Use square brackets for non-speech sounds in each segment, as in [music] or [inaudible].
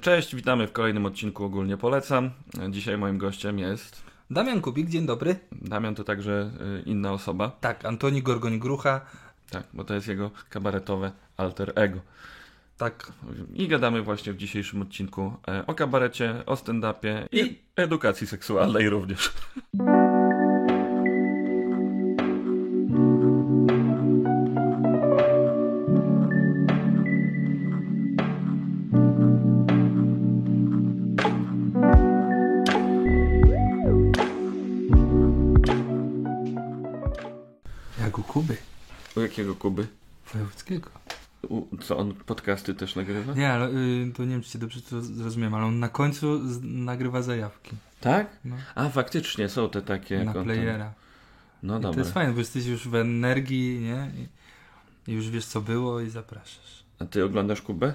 Cześć, witamy w kolejnym odcinku Ogólnie Polecam. Dzisiaj moim gościem jest... Damian Kubik, dzień dobry. Damian to także y, inna osoba. Tak, Antoni Gorgoń-Grucha. Tak, bo to jest jego kabaretowe alter ego. Tak. I gadamy właśnie w dzisiejszym odcinku e, o kabarecie, o stand-upie i edukacji seksualnej również. [laughs] Jakiego Kuby? Wojewódzkiego. U, co, on podcasty też nagrywa? Nie, ale y, to nie wiem, czy cię dobrze to zrozumiałem, ale on na końcu z, nagrywa zajawki. Tak? No, A, faktycznie, są te takie... na tam- playera. No I to dobra. jest fajne, bo jesteś już w energii, nie? I, już wiesz, co było i zapraszasz. A ty oglądasz Kubę?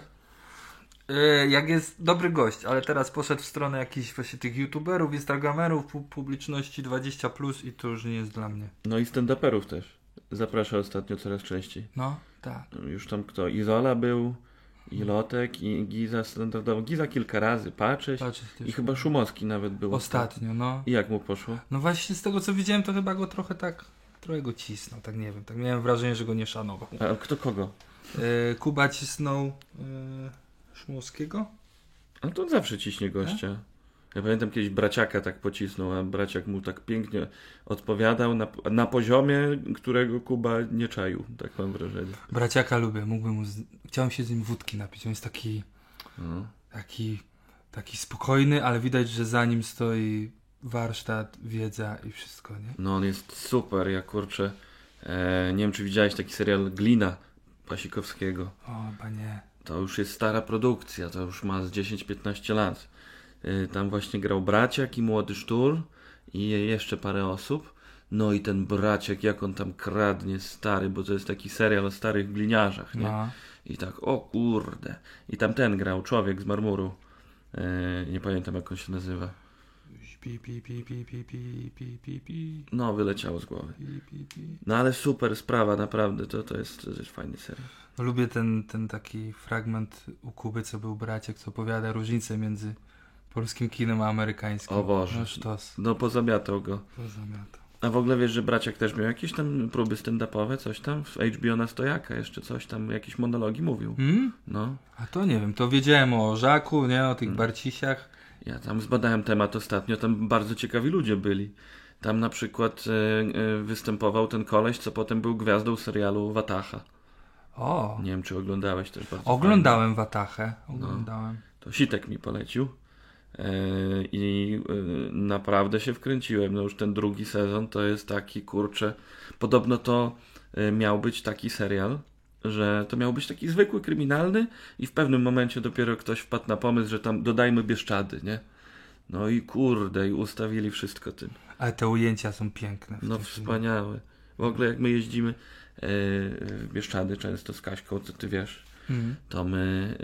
Y, jak jest dobry gość, ale teraz poszedł w stronę jakichś właśnie tych youtuberów, instagramerów, pu publiczności 20+, plus i to już nie jest dla mnie. No i stand-uperów też. Zaprasza ostatnio coraz częściej. No, tak. Już tam kto? Izola był, i Lotek, i Giza standardowo. Giza kilka razy, Patrzeć. Patrz, I chyba Szumowski nawet był. Ostatnio, no. I jak mu poszło? No właśnie z tego co widziałem, to chyba go trochę tak, trochę go cisnął, tak nie wiem, tak miałem wrażenie, że go nie szanował. A kto kogo? E, Kuba cisnął e, Szumowskiego? A to on zawsze ciśnie gościa. Ja pamiętam kiedyś braciaka tak pocisnął, a braciak mu tak pięknie odpowiadał na, na poziomie, którego Kuba nie czaił. Tak mam wrażenie. Braciaka lubię, mógłbym mu, z... chciałem się z nim wódki napić, on jest taki, No. taki, taki spokojny, ale widać, że za nim stoi warsztat, wiedza i wszystko, nie? No on jest super, ja kurczę. E, nie wiem, czy widziałeś taki serial Glina Pasikowskiego. O, panie. To już jest stara produkcja, to już ma z 10-15 lat. Y, Tam właśnie grał braciak i młody sztur i jeszcze parę osób. No i ten braciak, jak on tam kradnie stary, bo to jest taki serial o starych gliniarzach, nie? No. I tak, o kurde. I tam ten grał, człowiek z marmuru. Y, Nie pamiętam jak on się nazywa. Pi, pi, pi, pi, pi, pi, pi, pi, pi, No, wyleciało z głowy. No ale super sprawa, naprawdę, to, to, jest, to jest fajny serial. Lubię ten, ten taki fragment u Kuby, co był braciak, co opowiada różnicę między polskim kinem amerykańskim. O Boże. No sztos. No, pozamiatał go. Pozamiatał. A w ogóle wiesz, że braciak też miał jakieś tam próby stand-upowe, coś tam? W HBO na stojaka jeszcze coś tam, jakieś monologi mówił. Hmm? No, A to nie wiem, to wiedziałem o Żaku, nie, o tych Hmm. Barcisiach. ja tam zbadałem temat ostatnio, tam bardzo ciekawi ludzie byli. Tam na przykład e, e, występował ten koleś, co potem był gwiazdą serialu Watacha. O, Nie wiem, czy oglądałeś też bardzo oglądałem Watachę, oglądałem. fajnie. To Sitek mi polecił. E, I e, naprawdę się wkręciłem. No już ten drugi sezon to jest taki, kurczę. Podobno to e, miał być taki serial, że to miał być taki zwykły kryminalny i w pewnym momencie dopiero ktoś wpadł na pomysł, że tam dodajmy Bieszczady, nie? No i kurde, i ustawili wszystko tym. Ale te ujęcia są piękne. No wspaniałe. W ogóle jak my jeździmy w Bieszczady często z Kaśką, to ty wiesz, Mhm. to my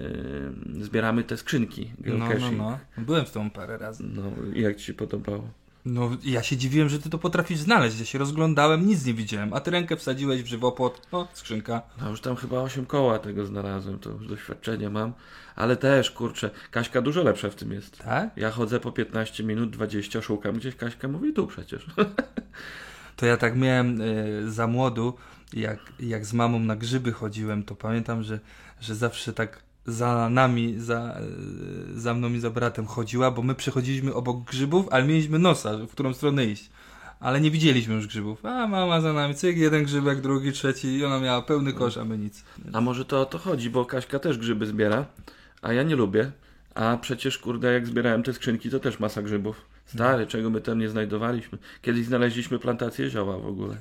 e, zbieramy te skrzynki No, no, geocaching. no. Byłem z tą parę razy. No i jak ci się podobało? No, ja się dziwiłem, że ty to potrafisz znaleźć. Ja się rozglądałem, nic nie widziałem. A ty rękę wsadziłeś w żywopłot. O, skrzynka. No już tam chyba 8 koła tego znalazłem, to już doświadczenie mam. Ale też, kurczę, Kaśka dużo lepsza w tym jest. Tak? Ja chodzę po 15 minut, 20, szukam gdzieś, Kaśka mówi tu przecież. [laughs] To ja tak miałem y, za młodu, jak, jak z mamą na grzyby chodziłem, to pamiętam, że, że zawsze tak za nami, za, y, za mną i za bratem chodziła, bo my przechodziliśmy obok grzybów, ale mieliśmy nosa, w którą stronę iść. Ale nie widzieliśmy już grzybów. A mama za nami, cyk, jeden grzybek, drugi, trzeci i ona miała pełny kosz, a my nic. A może to o to chodzi, bo Kaśka też grzyby zbiera, a ja nie lubię. A przecież, kurde, jak zbierałem te skrzynki, to też masa grzybów. Stary, czego my tam nie znajdowaliśmy. Kiedyś znaleźliśmy plantację zioła w ogóle.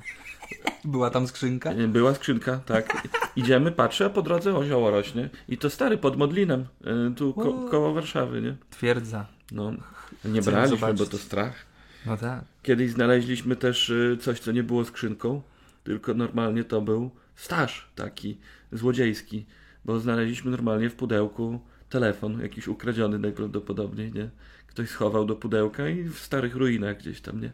Była tam skrzynka? Była skrzynka, tak. Idziemy, patrzę, a po drodze o zioło rośnie. I to stary, pod Modlinem, y, tu ko koło Warszawy, nie? Twierdza. No, nie braliśmy, zobaczyć. bo to strach. No tak. Kiedyś znaleźliśmy też y, coś, co nie było skrzynką, tylko normalnie to był staż taki złodziejski, bo znaleźliśmy normalnie w pudełku telefon, jakiś ukradziony najprawdopodobniej, nie? Ktoś schował do pudełka i w starych ruinach gdzieś tam, nie?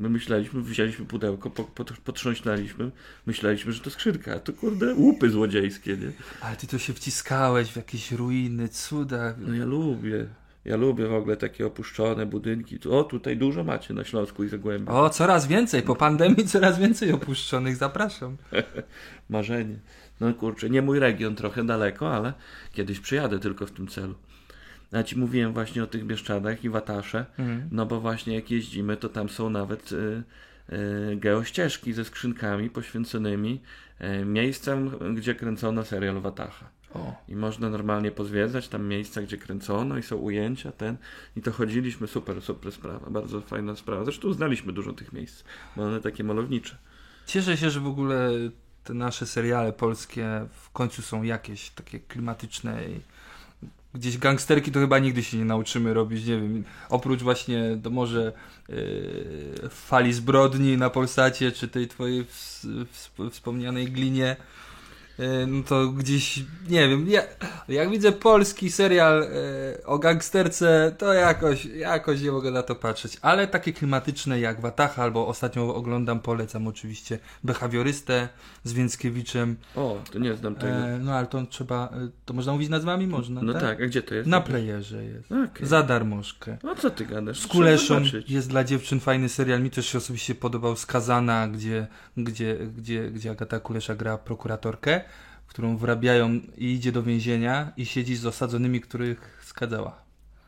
My myśleliśmy, wzięliśmy pudełko, po, po, potrząśnęliśmy, myśleliśmy, że to skrzynka, a to kurde łupy złodziejskie, nie? Ale ty to się wciskałeś w jakieś ruiny, cuda. No ja lubię. Ja lubię w ogóle takie opuszczone budynki. O, tutaj dużo macie na Śląsku i Zagłębiu. O, coraz więcej. Po pandemii coraz więcej opuszczonych. Zapraszam. [laughs] Marzenie. No kurczę, nie mój region, trochę daleko, ale kiedyś przyjadę tylko w tym celu. Ja ci mówiłem właśnie o tych Bieszczadach i Watasze, Mhm. no bo właśnie jak jeździmy, to tam są nawet y, y, geościeżki ze skrzynkami poświęconymi y, miejscem, gdzie kręcono serial Watacha. O. I można normalnie pozwiedzać tam miejsca, gdzie kręcono i są ujęcia, ten. I to chodziliśmy, super, super sprawa, bardzo fajna sprawa. Zresztą znaliśmy dużo tych miejsc, bo one takie malownicze. Cieszę się, że w ogóle te nasze seriale polskie w końcu są jakieś takie klimatyczne i gdzieś gangsterki to chyba nigdy się nie nauczymy robić, nie wiem, oprócz właśnie to może yy, fali zbrodni na Polsacie, czy tej twojej ws, ws, wspomnianej glinie, no to gdzieś, nie wiem, ja, jak widzę polski serial yy, o gangsterce, to jakoś, jakoś nie mogę na to patrzeć, ale takie klimatyczne jak Watacha, albo ostatnio oglądam, polecam oczywiście Behawiorystę z Więckiewiczem, O, to nie znam tego. e, no ale to trzeba, e, to można mówić nazwami? Można, no tak? a gdzie to jest? Na playerze jest. Okej. Za darmożkę. No co ty gadasz? Z Kuleszą jest dla dziewczyn fajny serial. Mi też się osobiście podobał Skazana, gdzie, gdzie, gdzie, gdzie Agata Kulesza gra prokuratorkę, którą wrabiają i idzie do więzienia i siedzi z osadzonymi, których skazała.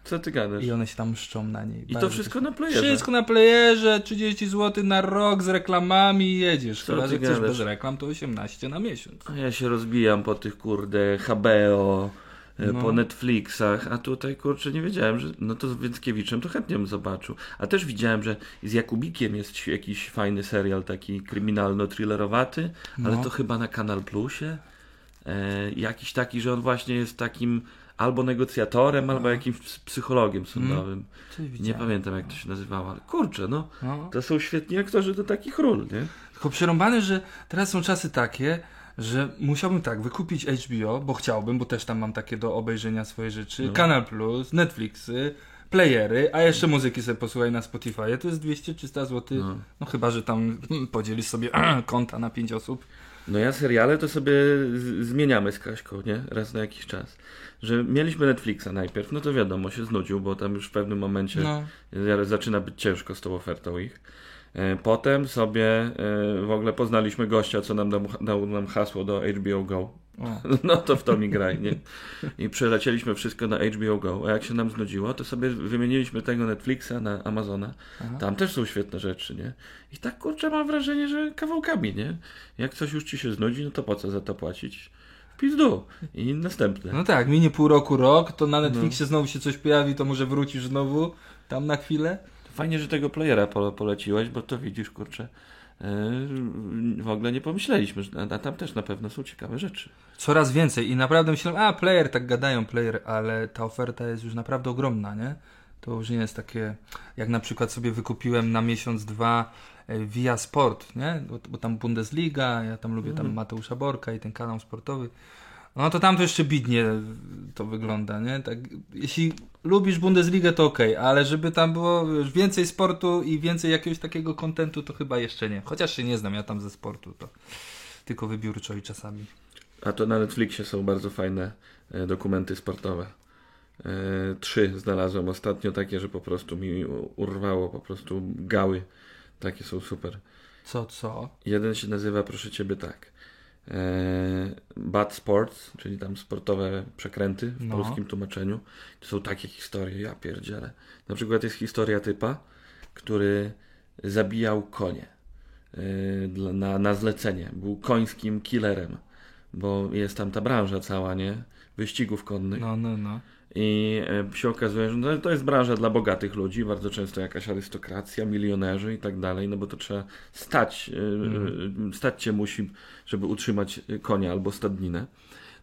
Co ty gadasz? I one się tam mszczą na niej. I to wszystko na playerze. Wszystko na playerze, 30 zł na rok z reklamami i jedziesz. Co Chyba, że chcesz bez reklam, to 18 na miesiąc. A ja się rozbijam po tych kurde HBO, e, No. po Netflixach, a tutaj kurczę nie wiedziałem, że no to z Więckiewiczem to chętnie bym zobaczył. A też widziałem, że z Jakubikiem jest jakiś fajny serial taki kryminalno-thrillerowaty, ale No. to chyba na Kanal Plusie. E, jakiś taki, że on właśnie jest takim albo negocjatorem, albo jakimś ps- psychologiem sądowym. Coś Nie pamiętam jak to się nazywało, ale kurczę, no No. to są świetni aktorzy do takich ról, nie? Tylko przerąbane, że teraz są czasy takie, że musiałbym tak, wykupić HBO, bo chciałbym, bo też tam mam takie do obejrzenia swoje rzeczy, No. Kanal Plus, Netflixy, playery, a jeszcze muzyki sobie posłuchaj na Spotify. To jest 200-300 zł. No. No. chyba, że tam hmm, podzielisz sobie [clears throat] konta na 5 osób. No ja seriale to sobie zmieniamy z Kaśką, nie? Raz na jakiś czas. Że mieliśmy Netflixa najpierw, no to wiadomo, się znudził, bo tam już w pewnym momencie No. zaczyna być ciężko z tą ofertą ich. E, Potem sobie e, w ogóle poznaliśmy gościa, co nam dał, dał nam hasło do HBO Go. No to w to mi graj, nie? I przelecieliśmy wszystko na HBO Go. A jak się nam znudziło, to sobie wymieniliśmy tego Netflixa na Amazona. Aha. Tam też są świetne rzeczy, nie? I tak kurczę mam wrażenie, że kawałkami, nie? Jak coś już ci się znudzi, no to po co za to płacić? Pizdu. I następne. No tak, minie pół roku, rok, to na Netflixie znowu się coś pojawi, to może wrócisz znowu tam na chwilę. Fajnie, że tego playera pole, poleciłeś, bo to widzisz, kurczę. W ogóle nie pomyśleliśmy, że- a tam też na pewno są ciekawe rzeczy. Coraz więcej i naprawdę myślałem, a player, tak gadają player, ale ta oferta jest już naprawdę ogromna, nie? To już nie jest takie, jak na przykład sobie wykupiłem na miesiąc, dwa e, Via Sport, nie? Bo, bo tam Bundesliga, ja tam lubię tam Mateusza Borka i ten kanał sportowy. No to tam to jeszcze bidnie to wygląda, nie? Tak, jeśli lubisz Bundesligę, to okej, ale żeby tam było wiesz, więcej sportu i więcej jakiegoś takiego kontentu, to chyba jeszcze nie. Chociaż się nie znam, ja tam ze sportu, to tylko wybiórczo i czasami. A to na Netflixie są bardzo fajne e, dokumenty sportowe. E, Trzy znalazłem ostatnio takie, że po prostu mi urwało, po prostu gały. Takie są super. Co, co? Jeden się nazywa, proszę ciebie, tak. E, Bad Sports, czyli tam sportowe przekręty w No. polskim tłumaczeniu. To są takie historie, ja pierdzielę. Na przykład jest historia typa, który zabijał konie e, na, na zlecenie. Był końskim killerem, bo jest tam ta branża cała, nie? Wyścigów konnych. No, no, no. I e, się okazuje, że to jest branża dla bogatych ludzi, bardzo często jakaś arystokracja, milionerzy i tak dalej, no bo to trzeba stać, e, stać się musi, żeby utrzymać konia albo stadninę.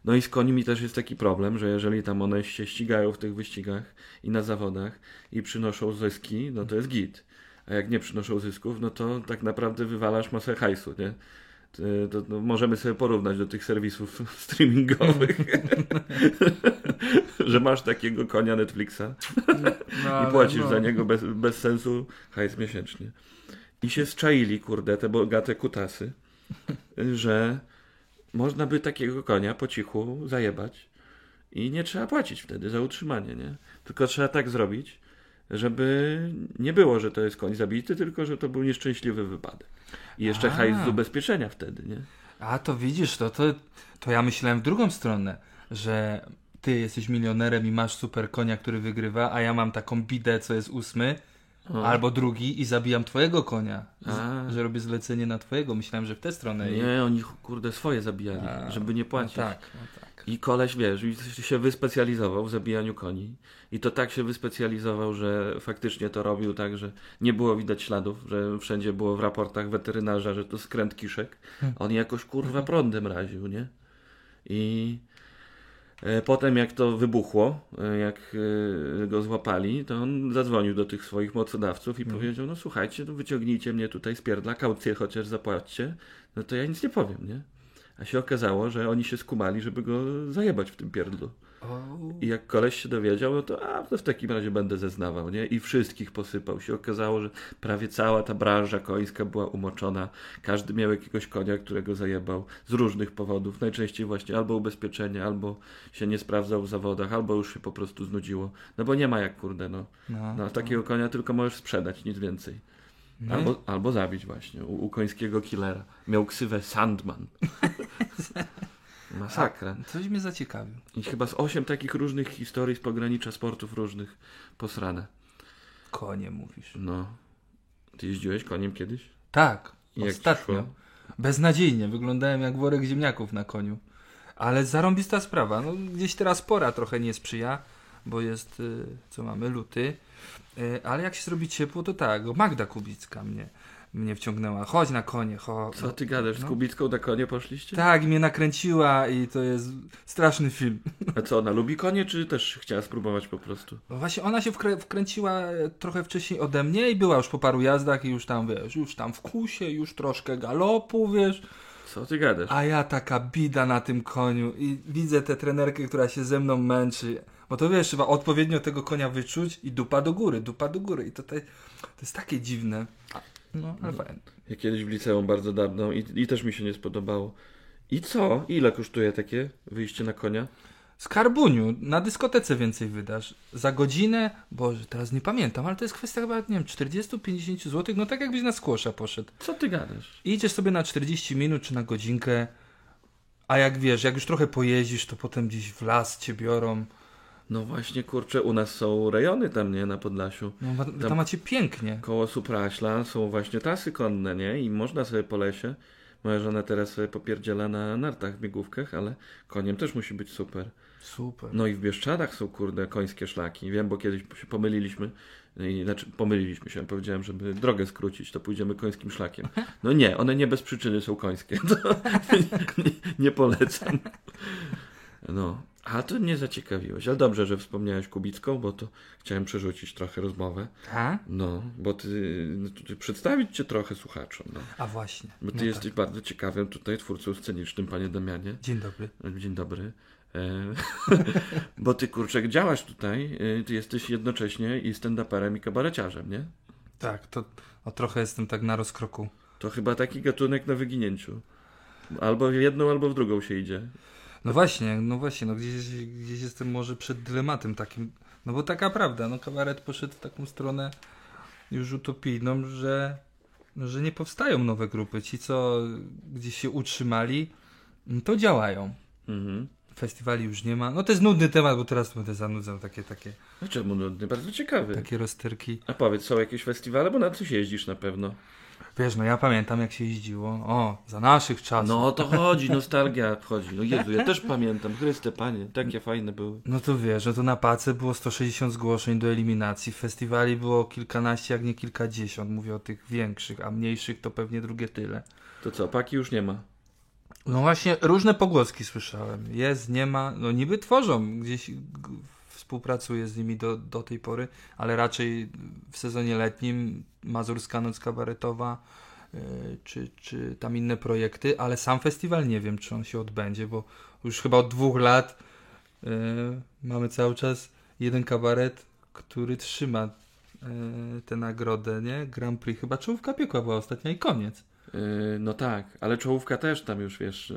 No i z konimi też jest taki problem, że jeżeli tam one się ścigają w tych wyścigach i na zawodach i przynoszą zyski, no to jest git. A jak nie przynoszą zysków, no to tak naprawdę wywalasz masę hajsu, nie? To, to, no, możemy sobie porównać do tych serwisów [laughs] streamingowych, [laughs] że masz takiego konia Netflixa no [laughs] i płacisz za niego bez, bez sensu hajs miesięcznie. I się zczaili, kurde, te bogate kutasy, że można by takiego konia po cichu zajebać i nie trzeba płacić wtedy za utrzymanie, nie? Tylko trzeba tak zrobić, żeby nie było, że to jest koń zabity, tylko że to był nieszczęśliwy wypadek. I jeszcze A. hajs z ubezpieczenia wtedy, nie? A to widzisz, to, to, to ja myślałem w drugą stronę, że ty jesteś milionerem i masz super konia, który wygrywa, a ja mam taką bidę, co jest ósmy, O. albo drugi i zabijam twojego konia. Z, że robię zlecenie na twojego. Myślałem, że w tę stronę. i- Nie, oni kurde swoje zabijali, A, żeby nie płacić. No tak, no tak. I koleś, wiesz, się wyspecjalizował w zabijaniu koni. I to tak się wyspecjalizował, że faktycznie to robił tak, że nie było widać śladów, że wszędzie było w raportach weterynarza, że to skręt kiszek. A On jakoś kurwa prądem raził, nie? I e, potem jak to wybuchło, e, jak e, go złapali, to on zadzwonił do tych swoich mocodawców i powiedział, no słuchajcie, no wyciągnijcie mnie tutaj z pierdla, kaucję chociaż zapłaćcie, no to ja nic nie powiem, nie? A się okazało, że oni się skumali, żeby go zajebać w tym pierdlu. I jak koleś się dowiedział, no to a, to w takim razie będę zeznawał, nie? I wszystkich posypał. Się okazało, że prawie cała ta branża końska była umoczona. Każdy miał jakiegoś konia, którego zajebał z różnych powodów. Najczęściej właśnie albo ubezpieczenie, albo się nie sprawdzał w zawodach, albo już się po prostu znudziło. No bo nie ma jak, kurde, no. no, No, takiego konia tylko możesz sprzedać, nic więcej. No. Albo, albo zabić właśnie, u, u końskiego killera. Miał ksywę Sandman. [laughs] Masakra. Coś mnie zaciekawił. I chyba z osiem takich różnych historii z pogranicza sportów różnych posrane. Konie mówisz. No. Ty jeździłeś koniem kiedyś? Tak, jak ostatnio. szło? Beznadziejnie. Wyglądałem jak worek ziemniaków na koniu. Ale zarąbista sprawa. No, gdzieś teraz pora trochę nie sprzyja, bo jest, y, co mamy, luty. Y, ale jak się zrobi ciepło, to tak. Magda Kubicka mnie, mnie wciągnęła. Chodź na konie, chodź. Co ty gadasz? Z No. Kubicką na konie poszliście? Tak, mnie nakręciła i to jest straszny film. [laughs] A co, ona lubi konie, czy też chciała spróbować po prostu? No właśnie ona się wkrę- wkręciła e, trochę wcześniej ode mnie i była już po paru jazdach i już tam, wiesz, już tam w kusie, już troszkę galopu, wiesz. Co ty gadasz? A ja taka bida na tym koniu i widzę tę trenerkę, która się ze mną męczy. Bo to wiesz, trzeba odpowiednio tego konia wyczuć i dupa do góry, dupa do góry. I to, to, to jest takie dziwne. A, No, ale fajne. Ja kiedyś w liceum bardzo dawno i, i też mi się nie spodobało. I co? Ile kosztuje takie wyjście na konia? Skarbuniu, na dyskotece więcej wydasz. Za godzinę, boże, teraz nie pamiętam, ale to jest kwestia chyba, nie wiem, 40-50 zł, no tak jakbyś na skłosza poszedł. Co ty gadasz? I idziesz sobie na 40 minut czy na godzinkę, a jak wiesz, jak już trochę pojeździsz, to potem gdzieś w las cię biorą. No właśnie, kurczę, u nas są rejony tam, nie? Na Podlasiu. No, Tam- tam macie pięknie. Koło Supraśla są właśnie trasy konne, nie? I można sobie po lesie. Moja żona teraz sobie popierdziela na nartach, biegówkach, ale koniem też musi być super. Super. No i w Bieszczadach są, kurde, końskie szlaki. Wiem, bo kiedyś się pomyliliśmy. I, znaczy, pomyliliśmy się. Powiedziałem, żeby drogę skrócić, to pójdziemy końskim szlakiem. No nie, one nie bez przyczyny są końskie. [laughs] Nie, nie polecam. No, a to mnie zaciekawiłeś. Ale dobrze, że wspomniałeś Kubicką, bo to chciałem przerzucić trochę rozmowę. A? No, bo ty, no, ty przedstawić cię trochę słuchaczom. No. A właśnie. Bo ty No jesteś tak. bardzo ciekawym tutaj twórcą scenicznym, panie Damianie. Dzień dobry. Dzień dobry. E, [laughs] bo ty kurczę działasz tutaj, e, ty jesteś jednocześnie i stand-uperem i kabareciarzem, nie? Tak, to o, trochę jestem tak na rozkroku. To chyba taki gatunek na wyginięciu. Albo w jedną, albo w drugą się idzie. No właśnie, no właśnie, no gdzieś, gdzieś jestem może przed dylematem takim. No bo taka prawda, no kabaret poszedł w taką stronę już utopijną, że, że nie powstają nowe grupy. Ci, co gdzieś się utrzymali, no to działają. Mhm. Festiwali już nie ma. No to jest nudny temat, bo teraz będę zanudzał takie, takie, No czemu nudny? Bardzo ciekawy. takie rozterki. A powiedz, są jakieś festiwale, bo na coś jeździsz na pewno. Wiesz, no ja pamiętam jak się jeździło. O, za naszych czasów. No o to chodzi, nostalgia wchodzi. No Jezu, ja też pamiętam. Chryste, panie, takie fajne były. No to wiesz, że to na pace było 160 zgłoszeń do eliminacji. W festiwali było kilkanaście, jak nie kilkadziesiąt. Mówię o tych większych, a mniejszych to pewnie drugie tyle. To co, paki już nie ma. No właśnie, różne pogłoski słyszałem. Jest, nie ma. No niby tworzą, gdzieś współpracuję z nimi do, do tej pory, ale raczej w sezonie letnim Mazurska Noc Kabaretowa yy, czy, czy tam inne projekty, ale sam festiwal nie wiem, czy on się odbędzie, bo już chyba od dwóch lat yy, mamy cały czas jeden kabaret, który trzyma e, tę nagrodę, nie? Grand Prix. Chyba czołówka piekła była ostatnia i koniec. No tak, ale czołówka też tam już, wiesz,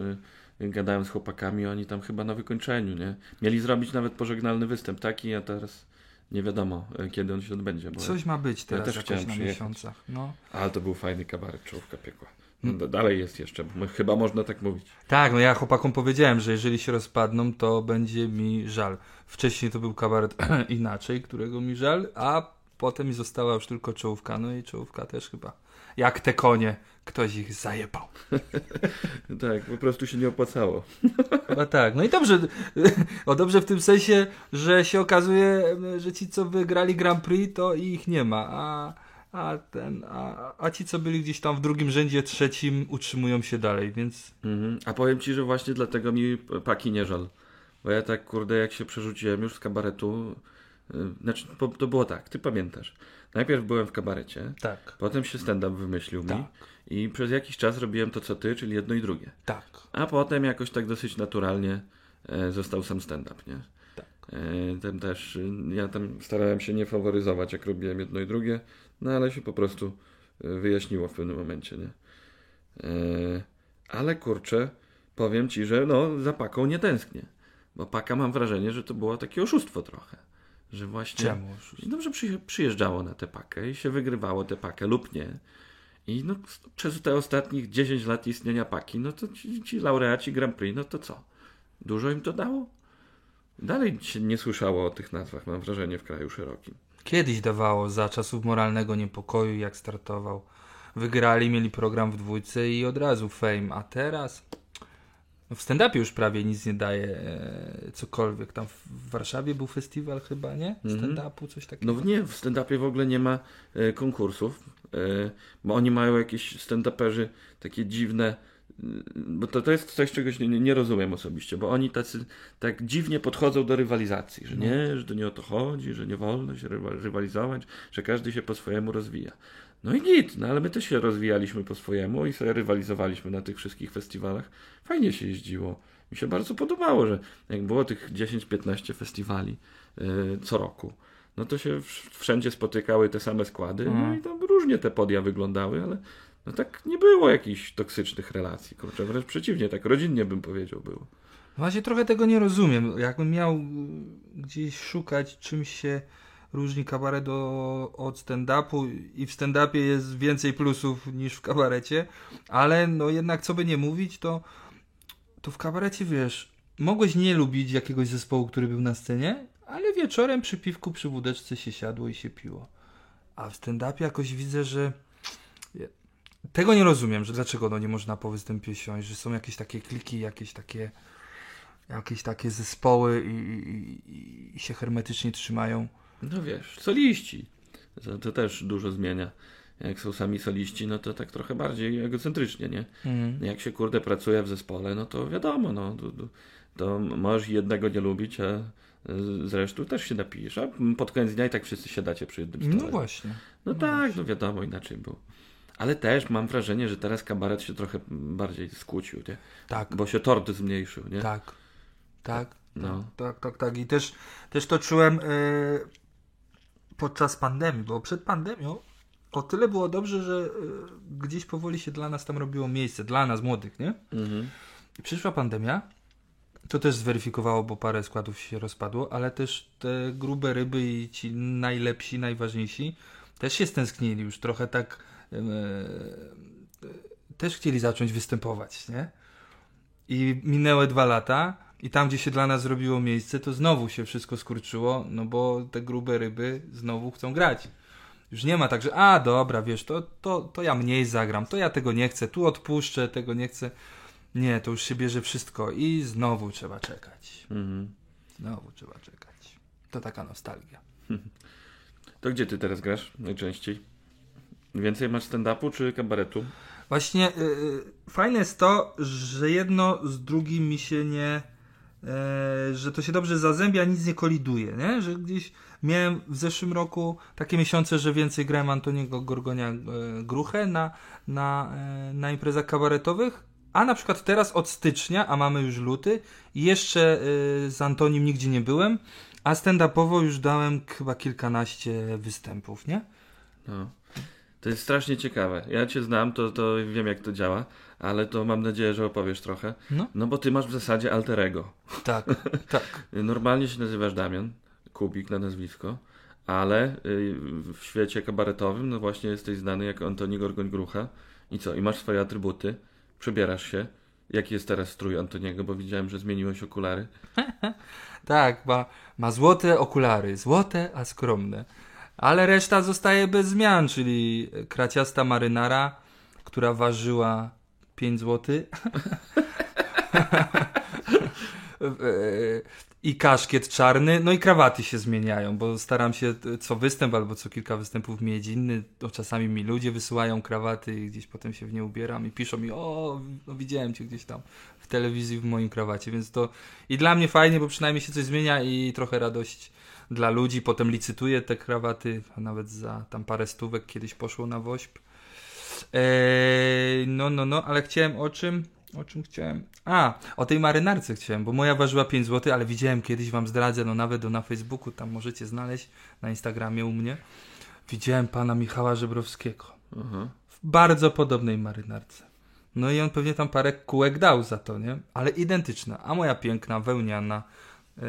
gadałem z chłopakami, oni tam chyba na wykończeniu, nie? Mieli zrobić nawet pożegnalny występ taki, a teraz nie wiadomo, yy, kiedy on się odbędzie. Coś ma być teraz też jakoś na miesiącach. No. Ale to był fajny kabaret, czołówka piekła. Mm. No, dalej jest jeszcze, bo chyba można tak mówić. Tak, no ja chłopakom powiedziałem, że jeżeli się rozpadną, to będzie mi żal. Wcześniej to był kabaret [clears throat] inaczej, którego mi żal, a potem mi została już tylko czołówka. No i czołówka też chyba. Jak te konie, ktoś ich zajebał. [laughs] Tak, po prostu się nie opłacało. [laughs] Chyba tak. No i dobrze. [laughs] O dobrze w tym sensie, że się okazuje, że ci, co wygrali Grand Prix, to ich nie ma. A, a, ten, a, a ci, co byli gdzieś tam w drugim rzędzie, trzecim, utrzymują się dalej, więc. Mhm. A powiem ci, że właśnie dlatego mi paki nie żal. Bo ja tak, kurde, jak się przerzuciłem już z kabaretu, yy, znaczy to było tak, ty pamiętasz. Najpierw byłem w kabarecie, Tak. potem się stand-up wymyślił mi Tak. I przez jakiś czas robiłem to co ty, czyli jedno i drugie. Tak. A potem jakoś tak dosyć naturalnie e, został sam stand-up, nie? Tak. E, ten też, y, ja tam starałem się nie faworyzować, jak robiłem jedno i drugie, no ale się po prostu y, wyjaśniło w pewnym momencie, nie? E, ale kurczę, powiem ci, że no za paką nie tęsknię. Bo paka mam wrażenie, że to było takie oszustwo trochę. Że właśnie. Czemu? Że przyje- przyjeżdżało na tę pakę i się wygrywało tę pakę lub nie. I no, przez te ostatnich 10 lat istnienia paki, no to ci, ci laureaci Grand Prix, no to co? Dużo im to dało? Dalej się nie słyszało o tych nazwach, mam wrażenie, w kraju szerokim. Kiedyś dawało za czasów moralnego niepokoju, jak startował. Wygrali, mieli program w dwójce i od razu fame, a teraz no w stand-upie już prawie nic nie daje e, cokolwiek. Tam w Warszawie był festiwal chyba, nie? Mhm. Stand-upu, coś takiego. No nie, w stand-upie w ogóle nie ma e, konkursów, bo oni mają jakieś stand-uperzy takie dziwne, e, bo to, to jest coś, czegoś nie, nie rozumiem osobiście, bo oni tacy tak dziwnie podchodzą do rywalizacji, że No. nie, że to nie o to chodzi, że nie wolno się rywa- rywalizować, że każdy się po swojemu rozwija. No i git, no ale my też się rozwijaliśmy po swojemu i sobie rywalizowaliśmy na tych wszystkich festiwalach. Fajnie się jeździło. Mi się bardzo podobało, że jak było tych 10-15 festiwali e, co roku, no to się wsz- wszędzie spotykały te same składy, no Mhm. i tam różnie te podia wyglądały, ale no tak nie było jakichś toksycznych relacji, kurczę, wręcz przeciwnie, tak rodzinnie bym powiedział było. Właśnie trochę tego nie rozumiem. Jakbym miał y, gdzieś szukać, czym się różni kabaret do, od stand-upu i w stand-upie jest więcej plusów niż w kabarecie, ale no jednak co by nie mówić, to, to w kabarecie wiesz, mogłeś nie lubić jakiegoś zespołu, który był na scenie, ale wieczorem przy piwku, przy wódeczce się siadło i się piło. A w stand-upie jakoś widzę, że tego nie rozumiem, że dlaczego no nie można po występie siąść, że są jakieś takie kliki, jakieś takie jakieś takie zespoły i, i, i się hermetycznie trzymają. No wiesz, soliści, to, to też dużo zmienia. Jak są sami soliści, no to tak trochę bardziej egocentrycznie, nie? Jak się kurde pracuje w zespole, no to wiadomo, no to, to, to możesz jednego nie lubić, a z resztą też się napijesz, a pod koniec dnia i tak wszyscy siadacie przy jednym stole. No właśnie. No tak, no wiadomo, inaczej było. Ale też mam wrażenie, że teraz kabaret się trochę bardziej skłócił, nie? Tak, Bo się tort zmniejszył, nie? tak, tak, No. tak, tak, tak. I też, też to czułem e, podczas pandemii, bo przed pandemią o tyle było dobrze, że e, gdzieś powoli się dla nas tam robiło miejsce, dla nas młodych, nie? Mhm. Przyszła pandemia, to też zweryfikowało, bo parę składów się rozpadło, ale też te grube ryby i ci najlepsi, najważniejsi też się stęsknili już trochę tak e, też chcieli zacząć występować, nie? I minęły dwa lata i tam, gdzie się dla nas zrobiło miejsce, to znowu się wszystko skurczyło, no bo te grube ryby znowu chcą grać. Już nie ma tak, że a dobra, wiesz, to, to, to ja mniej zagram, to ja tego nie chcę, tu odpuszczę, tego nie chcę. Nie, to już się bierze wszystko i znowu trzeba czekać. Mhm. Znowu trzeba czekać. To taka nostalgia. To gdzie ty teraz grasz najczęściej? Więcej masz stand-upu czy kabaretu? Właśnie y, y, fajne jest to, że jedno z drugim mi się nie. E, że to się dobrze zazębia, nic nie koliduje, nie? Że gdzieś miałem w zeszłym roku takie miesiące, że więcej grałem Antoniego Gorgonia e, Gruchę na, na, e, na imprezach kabaretowych, a na przykład teraz od stycznia, a mamy już luty, jeszcze e, z Antonim nigdzie nie byłem A stand-upowo już dałem chyba kilkanaście występów, nie? No. To jest strasznie ciekawe. Ja cię znam, to, to wiem jak to działa, ale to mam nadzieję, że opowiesz trochę. No. No bo ty masz w zasadzie alterego. Tak, [laughs] tak. Normalnie się nazywasz Damian, Kubik na nazwisko, ale y, w świecie kabaretowym no właśnie jesteś znany jako Antoni Gorgoń-Grucha. I co? I masz swoje atrybuty, przebierasz się. Jaki jest teraz strój Antoniego, bo widziałem, że zmieniłeś okulary. [laughs] Tak, ma, ma złote okulary, złote, a skromne. Ale reszta zostaje bez zmian, czyli kraciasta marynara, która ważyła 5 zł. [laughs] I kaszkiet czarny, no i krawaty się zmieniają, bo staram się co występ albo co kilka występów mieć inny. To czasami mi ludzie wysyłają krawaty i gdzieś potem się w nie ubieram i piszą mi, o, no widziałem cię gdzieś tam w telewizji w moim krawacie, więc to i dla mnie fajnie, bo przynajmniej się coś zmienia i trochę radość dla ludzi. Potem licytuję te krawaty, a nawet za tam parę stówek kiedyś poszło na wośp. Eee, no, no, no, ale chciałem o czym? O czym chciałem? A, o tej marynarce chciałem, bo moja ważyła 5 zł, ale widziałem kiedyś, wam zdradzę, no nawet na Facebooku, tam możecie znaleźć, na Instagramie u mnie. Widziałem pana Michała Żebrowskiego Aha. w bardzo podobnej marynarce. No i on pewnie tam parę kółek dał za to, nie? Ale identyczna. A moja piękna, wełniana, e,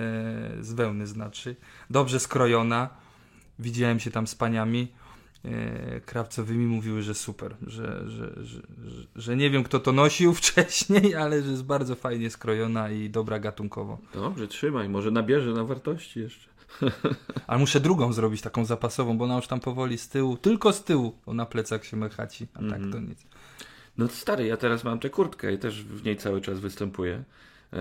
z wełny znaczy, dobrze skrojona. Widziałem się tam z paniami krawcowymi, mówiły, że super, że, że, że, że, nie wiem kto to nosił [laughs] wcześniej, ale że jest bardzo fajnie skrojona i dobra gatunkowo. Dobrze, trzymaj, może nabierze na wartości jeszcze. [laughs] Ale muszę drugą zrobić, taką zapasową, bo ona już tam powoli z tyłu, tylko z tyłu, bo na plecach się mechaci, a tak to nic. No stary, ja teraz mam tę kurtkę i też w niej cały czas występuję. Yy,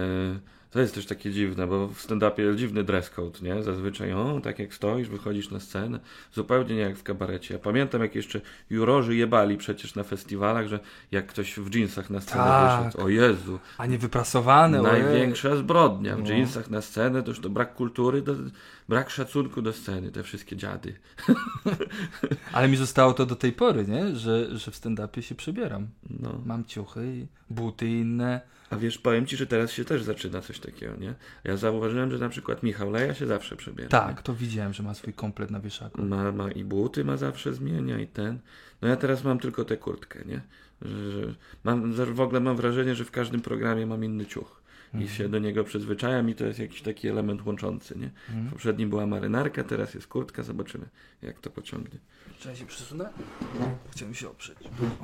To jest też takie dziwne, bo w stand-upie jest dziwny dress code, nie? Zazwyczaj, o, tak jak stoisz, wychodzisz na scenę, zupełnie nie jak w kabarecie. Ja pamiętam, jak jeszcze jurorzy jebali przecież na festiwalach, że jak ktoś w jeansach na scenę Tak. wyszedł, o Jezu, A nie wyprasowane, ojej. największa zbrodnia. W No. jeansach na scenę to już to brak kultury, brak szacunku do sceny, te wszystkie dziady. [laughs] Ale mi zostało to do tej pory, nie? Że, że w stand-upie się przebieram. No. Mam ciuchy, buty inne. A wiesz, powiem ci, że teraz się też zaczyna coś takiego, nie? Ja zauważyłem, że na przykład Michał Leja się zawsze przebiera. Tak, to widziałem, że ma swój komplet na wieszaku. Ma, ma i buty ma zawsze zmienia i ten. No ja teraz mam tylko tę kurtkę, nie? Że, że mam, w ogóle mam wrażenie, że w każdym programie mam inny ciuch. I się do niego przyzwyczajam i to jest jakiś taki element łączący, nie? W poprzednim była marynarka, teraz jest kurtka, zobaczymy jak to pociągnie. Czy ja się przesunę? Chciałem się oprzeć.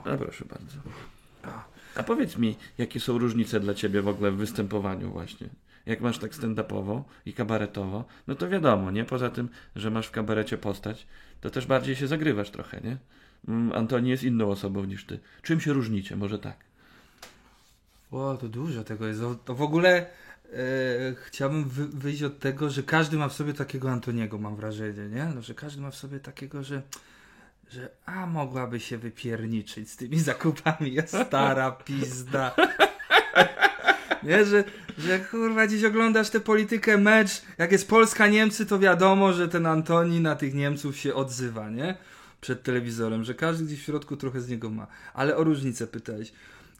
A proszę bardzo. A powiedz mi, jakie są różnice dla ciebie w ogóle w występowaniu właśnie? Jak masz tak stand-upowo i kabaretowo, no to wiadomo, nie? Poza tym, że masz w kabarecie postać, to też bardziej się zagrywasz trochę, nie? Mm, Antoni jest inną osobą niż ty. Czym się różnicie? Może tak. O, to dużo tego jest. To- To w ogóle e, chciałbym wy, wyjść od tego, że każdy ma w sobie takiego Antoniego, mam wrażenie, nie? No, że każdy ma w sobie takiego, że że a mogłaby się wypierniczyć z tymi zakupami, ja stara pizda. Nie, że, że kurwa gdzieś oglądasz tę politykę, mecz, jak jest Polska-Niemcy, to wiadomo, że ten Antoni na tych Niemców się odzywa, nie? Przed telewizorem, że każdy gdzieś w środku trochę z niego ma. Ale o różnicę pytałeś.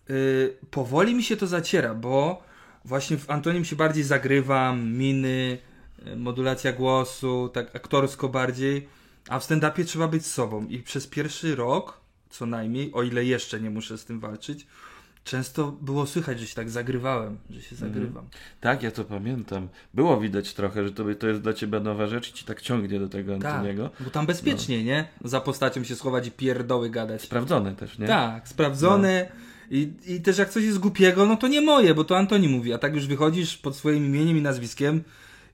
Yy, powoli mi się to zaciera, bo właśnie w Antonim się bardziej zagrywam, miny, yy, modulacja głosu, tak aktorsko bardziej, a w stand-upie trzeba być sobą. I przez pierwszy rok, co najmniej, o ile jeszcze nie muszę z tym walczyć, często było słychać, że się tak zagrywałem, że się zagrywam. Tak, ja to pamiętam. Było widać trochę, że to, to jest dla ciebie nowa rzecz i ci tak ciągnie do tego Tak, Antoniego. bo tam bezpiecznie, nie? Za postacią się schować i pierdoły gadać. Sprawdzone też, nie? Tak, sprawdzone. I, I też jak coś jest głupiego, no to nie moje, bo to Antoni mówi. A tak już wychodzisz pod swoim imieniem i nazwiskiem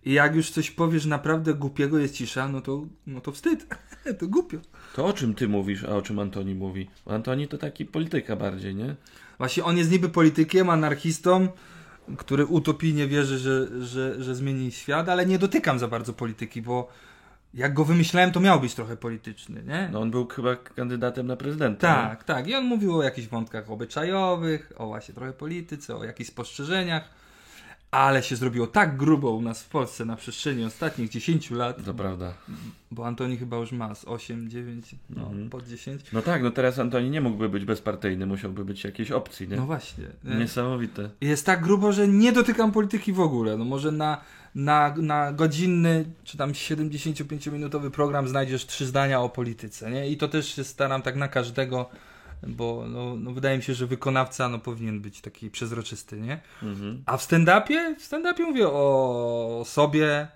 i jak już coś powiesz naprawdę głupiego, jest cisza, no to, no to wstyd. [laughs] to głupio. To o czym ty mówisz, a o czym Antoni mówi? Antoni to taki polityka bardziej, nie? Właśnie on jest niby politykiem, anarchistą, który utopijnie wierzy, że, że, że zmieni świat, ale nie dotykam za bardzo polityki, bo jak go wymyślałem, to miał być trochę polityczny, nie? No on był chyba kandydatem na prezydenta. nie? Tak, tak. I on mówił o jakichś wątkach obyczajowych, o właśnie trochę polityce, o jakichś spostrzeżeniach. Ale się zrobiło tak grubo u nas w Polsce na przestrzeni ostatnich 10 lat, To prawda. bo Antoni chyba już ma z 8, 9, no Mhm. pod 10. No tak, no teraz Antoni nie mógłby być bezpartyjny, musiałby być jakiejś opcji, nie? No właśnie. nie? Niesamowite. Jest tak grubo, że nie dotykam polityki w ogóle. No może na, na, na godzinny, czy tam 75-minutowy program znajdziesz trzy zdania o polityce, nie? I to też się staram tak na każdego, bo no, no wydaje mi się, że wykonawca no, powinien być taki przezroczysty, nie? Mhm. A w stand-upie? W stand-upie mówię o sobie,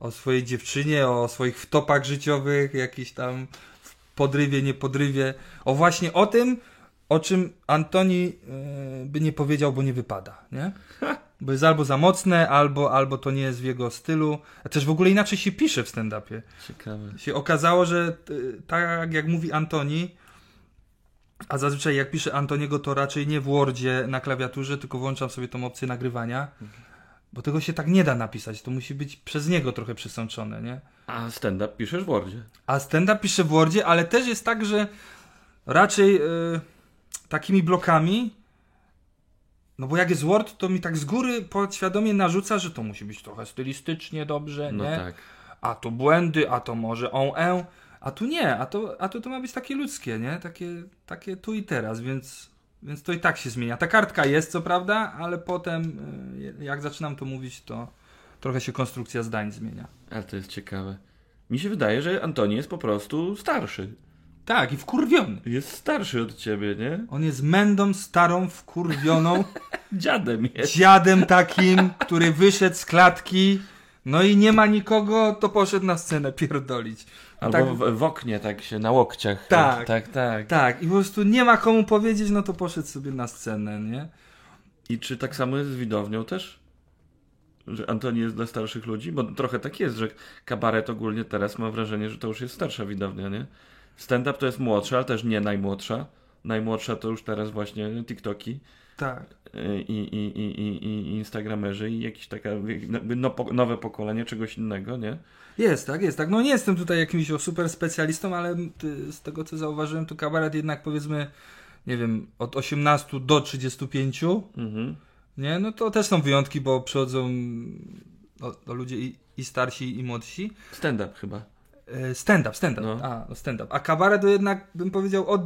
o swojej dziewczynie, o swoich wtopach życiowych, jakiś tam podrywie, nie podrywie. O właśnie o tym, o czym Antoni yy, by nie powiedział, bo nie wypada, nie? Bo jest albo za mocne, albo, albo to nie jest w jego stylu. A też w ogóle inaczej się pisze w stand-upie. Ciekawe. Się okazało, że y, tak jak mówi Antoni, a zazwyczaj jak pisze Antoniego, to raczej nie w Wordzie na klawiaturze, tylko włączam sobie tą opcję nagrywania, bo tego się tak nie da napisać. To musi być przez niego trochę przesączone, nie? A stand-up piszesz w Wordzie. A stand-up pisze w Wordzie, ale też jest tak, że raczej y, takimi blokami, no bo jak jest Word, to mi tak z góry podświadomie narzuca, że to musi być trochę stylistycznie dobrze, No nie? tak. a tu błędy, a to może on, e, a tu nie, a to, a to, to ma być takie ludzkie, nie? Takie, takie tu i teraz, więc, więc to i tak się zmienia. Ta kartka jest, co prawda, ale potem, y, jak zaczynam to mówić, to trochę się konstrukcja zdań zmienia. Ale to jest ciekawe. Mi się wydaje, że Antoni jest po prostu starszy. Tak, i wkurwiony. Jest starszy od ciebie, nie? On jest mędą starą, wkurwioną, [laughs] Dziadem jest. dziadem takim, który wyszedł z klatki, no i nie ma nikogo, to poszedł na scenę pierdolić. Albo tak- w, w oknie tak się na łokciach. Tak. tak, tak. Tak, i po prostu nie ma komu powiedzieć, no to poszedł sobie na scenę, nie? I czy tak samo jest z widownią też? Że Antoni jest dla starszych ludzi? Bo trochę tak jest, że kabaret ogólnie teraz mam wrażenie, że to już jest starsza widownia, nie? Stand-up to jest młodsza, ale też nie najmłodsza. Najmłodsza to już teraz właśnie TikToki Tak. y, i, i, i, i, Instagramerzy i jakieś taka no, po- nowe pokolenie czegoś innego, nie? Jest, tak, jest, tak. No nie jestem tutaj jakimś super specjalistą, ale z tego co zauważyłem, to kabaret jednak powiedzmy, nie wiem, od 18 do 35, Mhm. nie? No to też są wyjątki, bo przychodzą no, no ludzie i, i starsi, i młodsi. Stand-up chyba. E, Stand-up, stand-up. No. A, no stand-up. A kabaret to jednak bym powiedział od,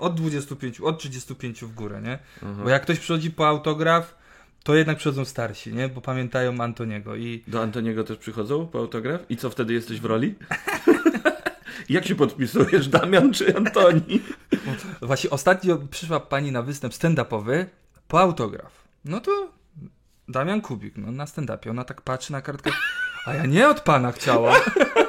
od 25, od 35 w górę, nie? Aha. Bo jak ktoś przychodzi po autograf, to jednak przychodzą starsi, nie? Bo pamiętają Antoniego i Do Antoniego też przychodzą po autograf? I co wtedy jesteś w roli? [laughs] Jak się podpisujesz, Damian czy Antoni? [laughs] właśnie ostatnio przyszła pani na występ stand-upowy po autograf. No to Damian Kubik, no na stand-upie. Ona tak patrzy na kartkę, a ja nie od pana chciałam. [laughs]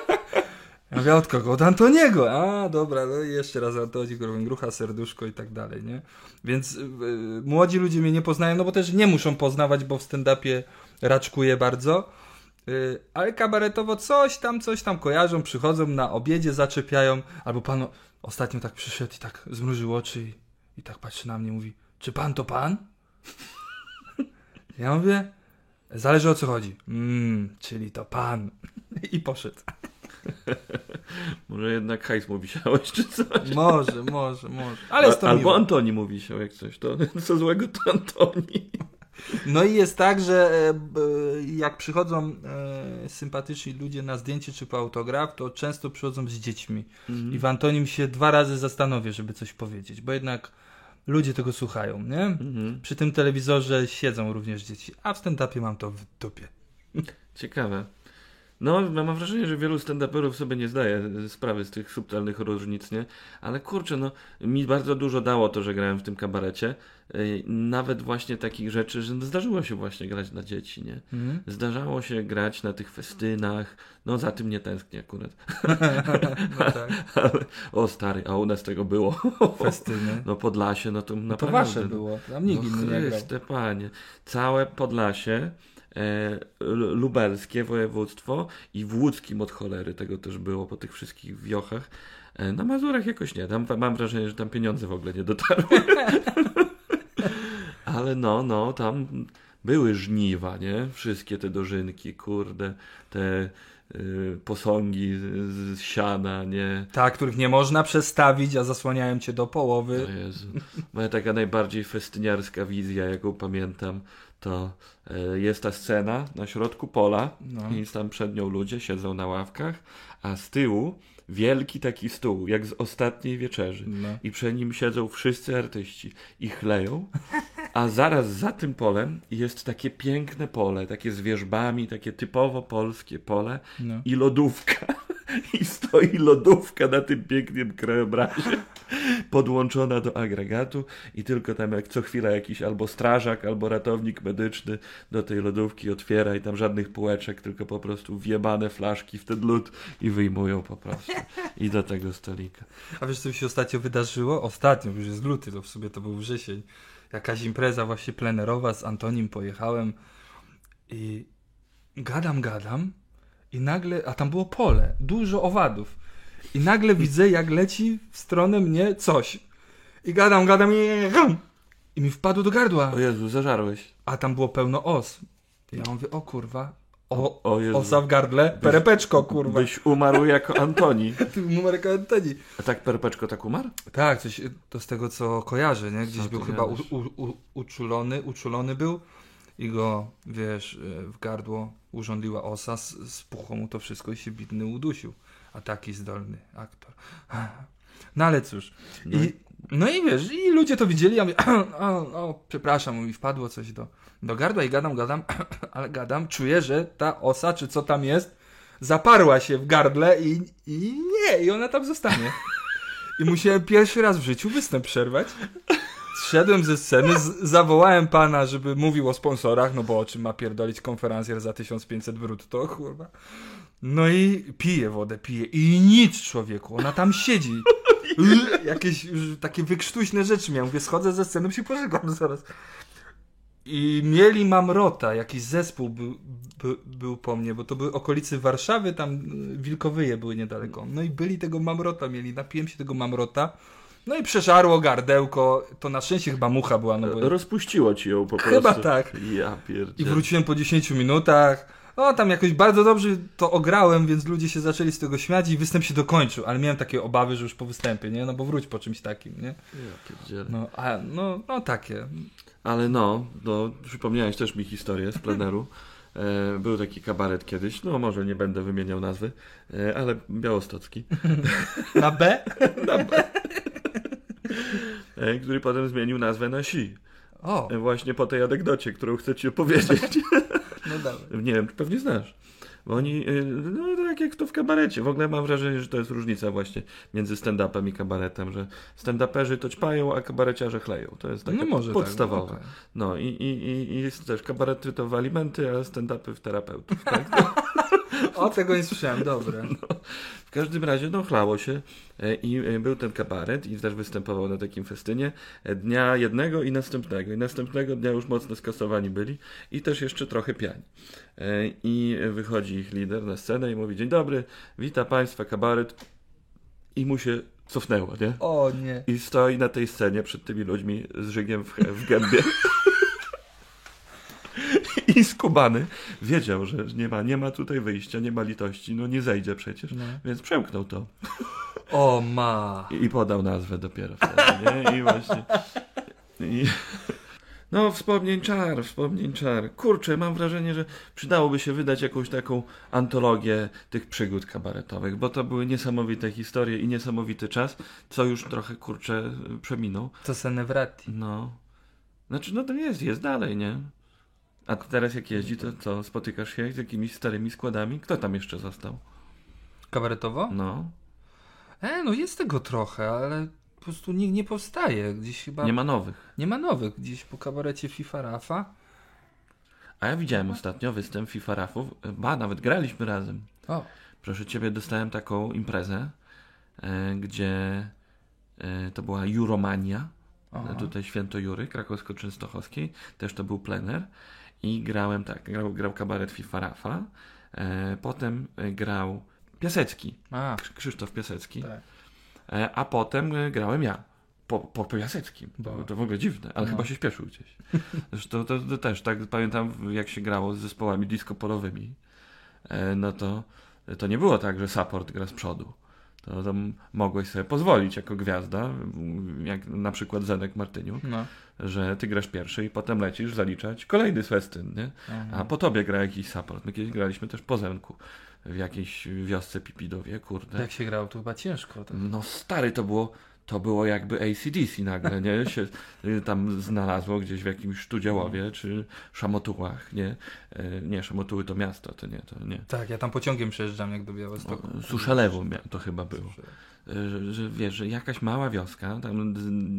Ja mówię, od kogo? Od Antoniego. A, dobra, no jeszcze raz Antoni, grucha, serduszko i tak dalej, nie? Więc y, młodzi ludzie mnie nie poznają, no bo też nie muszą poznawać, bo w stand-upie raczkuję bardzo. Y, ale kabaretowo coś tam, coś tam kojarzą, przychodzą na obiedzie, zaczepiają, albo pan ostatnio tak przyszedł i tak zmrużył oczy i, i tak patrzy na mnie, mówi, czy pan to pan? Ja mówię, zależy o co chodzi. Mmm, czyli to pan. [laughs] I poszedł. [laughs] Może jednak hajs mu wisiałeś, czy coś? Może, może, może. Ale jest to Albo miłe. Antoni mu wisiał, jak coś. To [laughs] co złego to Antoni. No i jest tak, że e, jak przychodzą e, sympatyczni ludzie na zdjęcie czy po autograf, to często przychodzą z dziećmi. I w Antonim się dwa razy zastanowię, żeby coś powiedzieć, bo jednak ludzie tego słuchają, nie? Mhm. Przy tym telewizorze siedzą również dzieci, a w stand-upie mam to w dupie. Ciekawe. No, mam wrażenie, że wielu stand-uperów sobie nie zdaje sprawy z tych subtelnych różnic, nie? Ale kurczę, no, mi bardzo dużo dało to, że grałem w tym kabarecie. Yy, Nawet właśnie takich rzeczy, że zdarzyło się właśnie grać dla dzieci, nie? Mhm. Zdarzało się grać na tych festynach. No, za tym nie tęsknię akurat. [laughs] No tak, [laughs] Ale, o stary, a u nas tego było. [laughs] festyny. No Podlasie, no to No to naprawdę. wasze było, tam nikt no inny nie grał. Panie. Całe Podlasie, e, lubelskie województwo i w łódzkim od cholery tego też było po tych wszystkich wiochach. E, na Mazurach jakoś nie. Tam, mam wrażenie, że tam pieniądze w ogóle nie dotarły. [laughs] Ale no, no, tam były żniwa, nie? Wszystkie te dożynki, kurde, te y, posągi z, z siana, nie? Tak, których nie można przestawić, a zasłaniają cię do połowy. O Jezu. Moja taka najbardziej festyniarska wizja, jaką pamiętam, to e, jest ta scena na środku pola No. i tam przed nią ludzie siedzą na ławkach, a z tyłu wielki taki stół, jak z ostatniej wieczerzy. No. I przy nim siedzą wszyscy artyści i chleją, a zaraz za tym polem jest takie piękne pole, takie z wierzbami, takie typowo polskie pole No. i lodówka. [laughs] I stoi lodówka na tym pięknym krajobrazie, [laughs] podłączona do agregatu i tylko tam jak co chwila jakiś albo strażak, albo ratownik medyczny do tej lodówki otwiera i tam żadnych półeczek, tylko po prostu wjebane flaszki w ten lód i wyjmują po prostu. I do tego stolika. A wiesz, co mi się ostatnio wydarzyło? Ostatnio, już jest luty, to w sobie to był wrzesień. Jakaś impreza właśnie plenerowa, z Antonim pojechałem i gadam, gadam i nagle, a tam było pole, dużo owadów. I nagle widzę, jak leci w stronę mnie coś. I gadam, gadam i i mi wpadło do gardła. O Jezu, zażarłeś. A tam było pełno os. I ja mówię, o kurwa, o, O Jezu. osa w gardle, perepeczko, kurwa. Byś umarł jako Antoni. [laughs] Ty numerek Antoni. A tak Perpeczko tak umarł? Tak, coś to z tego co kojarzę, nie? Gdzieś Co był chyba u, u, u, uczulony, uczulony był i go, wiesz, e, w gardło urządliła osa, spuchło mu to wszystko i się bidny udusił. A taki zdolny aktor. [laughs] No ale cóż. No I, no i wiesz, i ludzie to widzieli, ja mówię, [clears throat] o, o, przepraszam, mi wpadło coś do, do gardła i gadam, gadam, [clears throat] ale gadam, czuję, że ta osa, czy co tam jest, zaparła się w gardle i, i nie, i ona tam zostanie. I musiałem pierwszy raz w życiu występ przerwać. Zszedłem ze sceny, zawołałem pana, żeby mówił o sponsorach, no bo o czym ma pierdolić konferencjer za 1500 brutto, kurwa. No i piję wodę, piję i nic człowieku, ona tam siedzi. [laughs] Jakieś takie wykrztuśne rzeczy miałem. Mówię, schodzę ze sceny, się pożegam zaraz. I mieli mamrota, jakiś zespół był, by, był po mnie, bo to były okolice Warszawy, tam y, Wilkowyje były niedaleko. No i byli tego mamrota, mieli, napiłem się tego mamrota. No i przeżarło gardełko, to na szczęście chyba mucha była, no bo... Rozpuściło ci ją po prostu. Chyba tak. Ja I pierdzielę. wróciłem po 10 minutach. O, tam jakoś bardzo dobrze to ograłem, więc ludzie się zaczęli z tego śmiać i występ się dokończył, ale miałem takie obawy, że już po występie, nie? No bo wróć po czymś takim, nie? Ja pierdzielę. No, a, no, no takie. Ale no, no, przypomniałeś też mi historię z pleneru. [laughs] E, był taki kabaret kiedyś, no może nie będę wymieniał nazwy, e, ale białostocki, Na B? [laughs] e, [laughs] który potem zmienił nazwę na Si. O, E, właśnie po tej anegdocie, którą chcę ci opowiedzieć. [laughs] no dawaj. [laughs] nie wiem, czy pewnie znasz. Bo oni, e, no tak jak to w kabarecie. W ogóle mam wrażenie, że to jest różnica właśnie między stand-upem i kabaretem, że stand-uperzy to ćpają, a kabareciarze chleją. To jest takie No może podstawowe. tak. No i, i, i, i jest też kabarety to w alimenty, a stand-upy w terapeutów. Tak? O, tego nie słyszałem, dobre. [laughs] W każdym razie, no chlało się e, i e, był ten kabaret i też występował na takim festynie e, dnia jednego i następnego. I następnego dnia już mocno skasowani byli i też jeszcze trochę piani. I wychodzi ich lider na scenę i mówi, dzień dobry, wita Państwa kabaret i mu się cofnęło, nie? O nie. I stoi na tej scenie przed tymi ludźmi z żygiem w, w gębie. [laughs] [laughs] I skubany wiedział, że nie ma, nie ma tutaj wyjścia, nie ma litości, no nie zejdzie przecież, No. więc przełknął to [laughs] O ma. i, i podał nazwę dopiero wtedy, nie? I właśnie... I... No, wspomnień czar, wspomnień czar. Kurczę, mam wrażenie, że przydałoby się wydać jakąś taką antologię tych przygód kabaretowych, bo to były niesamowite historie i niesamowity czas, co już trochę, kurczę, przeminął. To se ne. No. Znaczy, no to jest, jest dalej, nie? A teraz jak jeździ, to co, spotykasz się z jakimiś starymi składami? Kto tam jeszcze został? Kabaretowo? No. E, no jest tego trochę, ale po prostu nie, nie powstaje. Gdzieś chyba... Nie ma nowych. nie ma nowych. Gdzieś po kabarecie FIFA Rafa. A ja widziałem ostatnio występ FIFA Rafów. Ba, nawet graliśmy razem. O, Proszę ciebie, dostałem taką imprezę, e, gdzie e, to była Juromania. Aha. Tutaj Święto Jury, krakowsko-częstochowskiej. Też to był plener. I grałem tak, grał, grał kabaret FIFA Rafa. E, potem e, grał Piasecki, a, Krz- Krzysztof Piasecki. tak. E, a potem e, grałem ja. Po, po Piaseckim. To, Bo- to w ogóle dziwne, ale No. chyba się śpieszył gdzieś. [laughs] Zresztą to, to też tak pamiętam, jak się grało z zespołami disco polowymi. E, no to to nie było tak, że support gra z przodu. To, to mogłeś sobie pozwolić jako gwiazda, jak na przykład Zenek Martyniuk, No. że ty grasz pierwszy i potem lecisz zaliczać kolejny swestyn, nie? A po tobie gra jakiś support. My kiedyś graliśmy też po Zenku w jakiejś wiosce Pipidowie, kurde. Jak się grało, to chyba ciężko. Tak. No stary, to było, to było jakby ACDC nagle, nie? Się y, tam znalazło gdzieś w jakimś Sztudziałowie czy Szamotułach, nie? Y, Nie, Szamotuły to miasto, to nie, to nie. Tak, ja tam pociągiem przejeżdżam jak do Białegostoku. O, Suszelewo to chyba było. Y, Że, że wiesz, że jakaś mała wioska, tam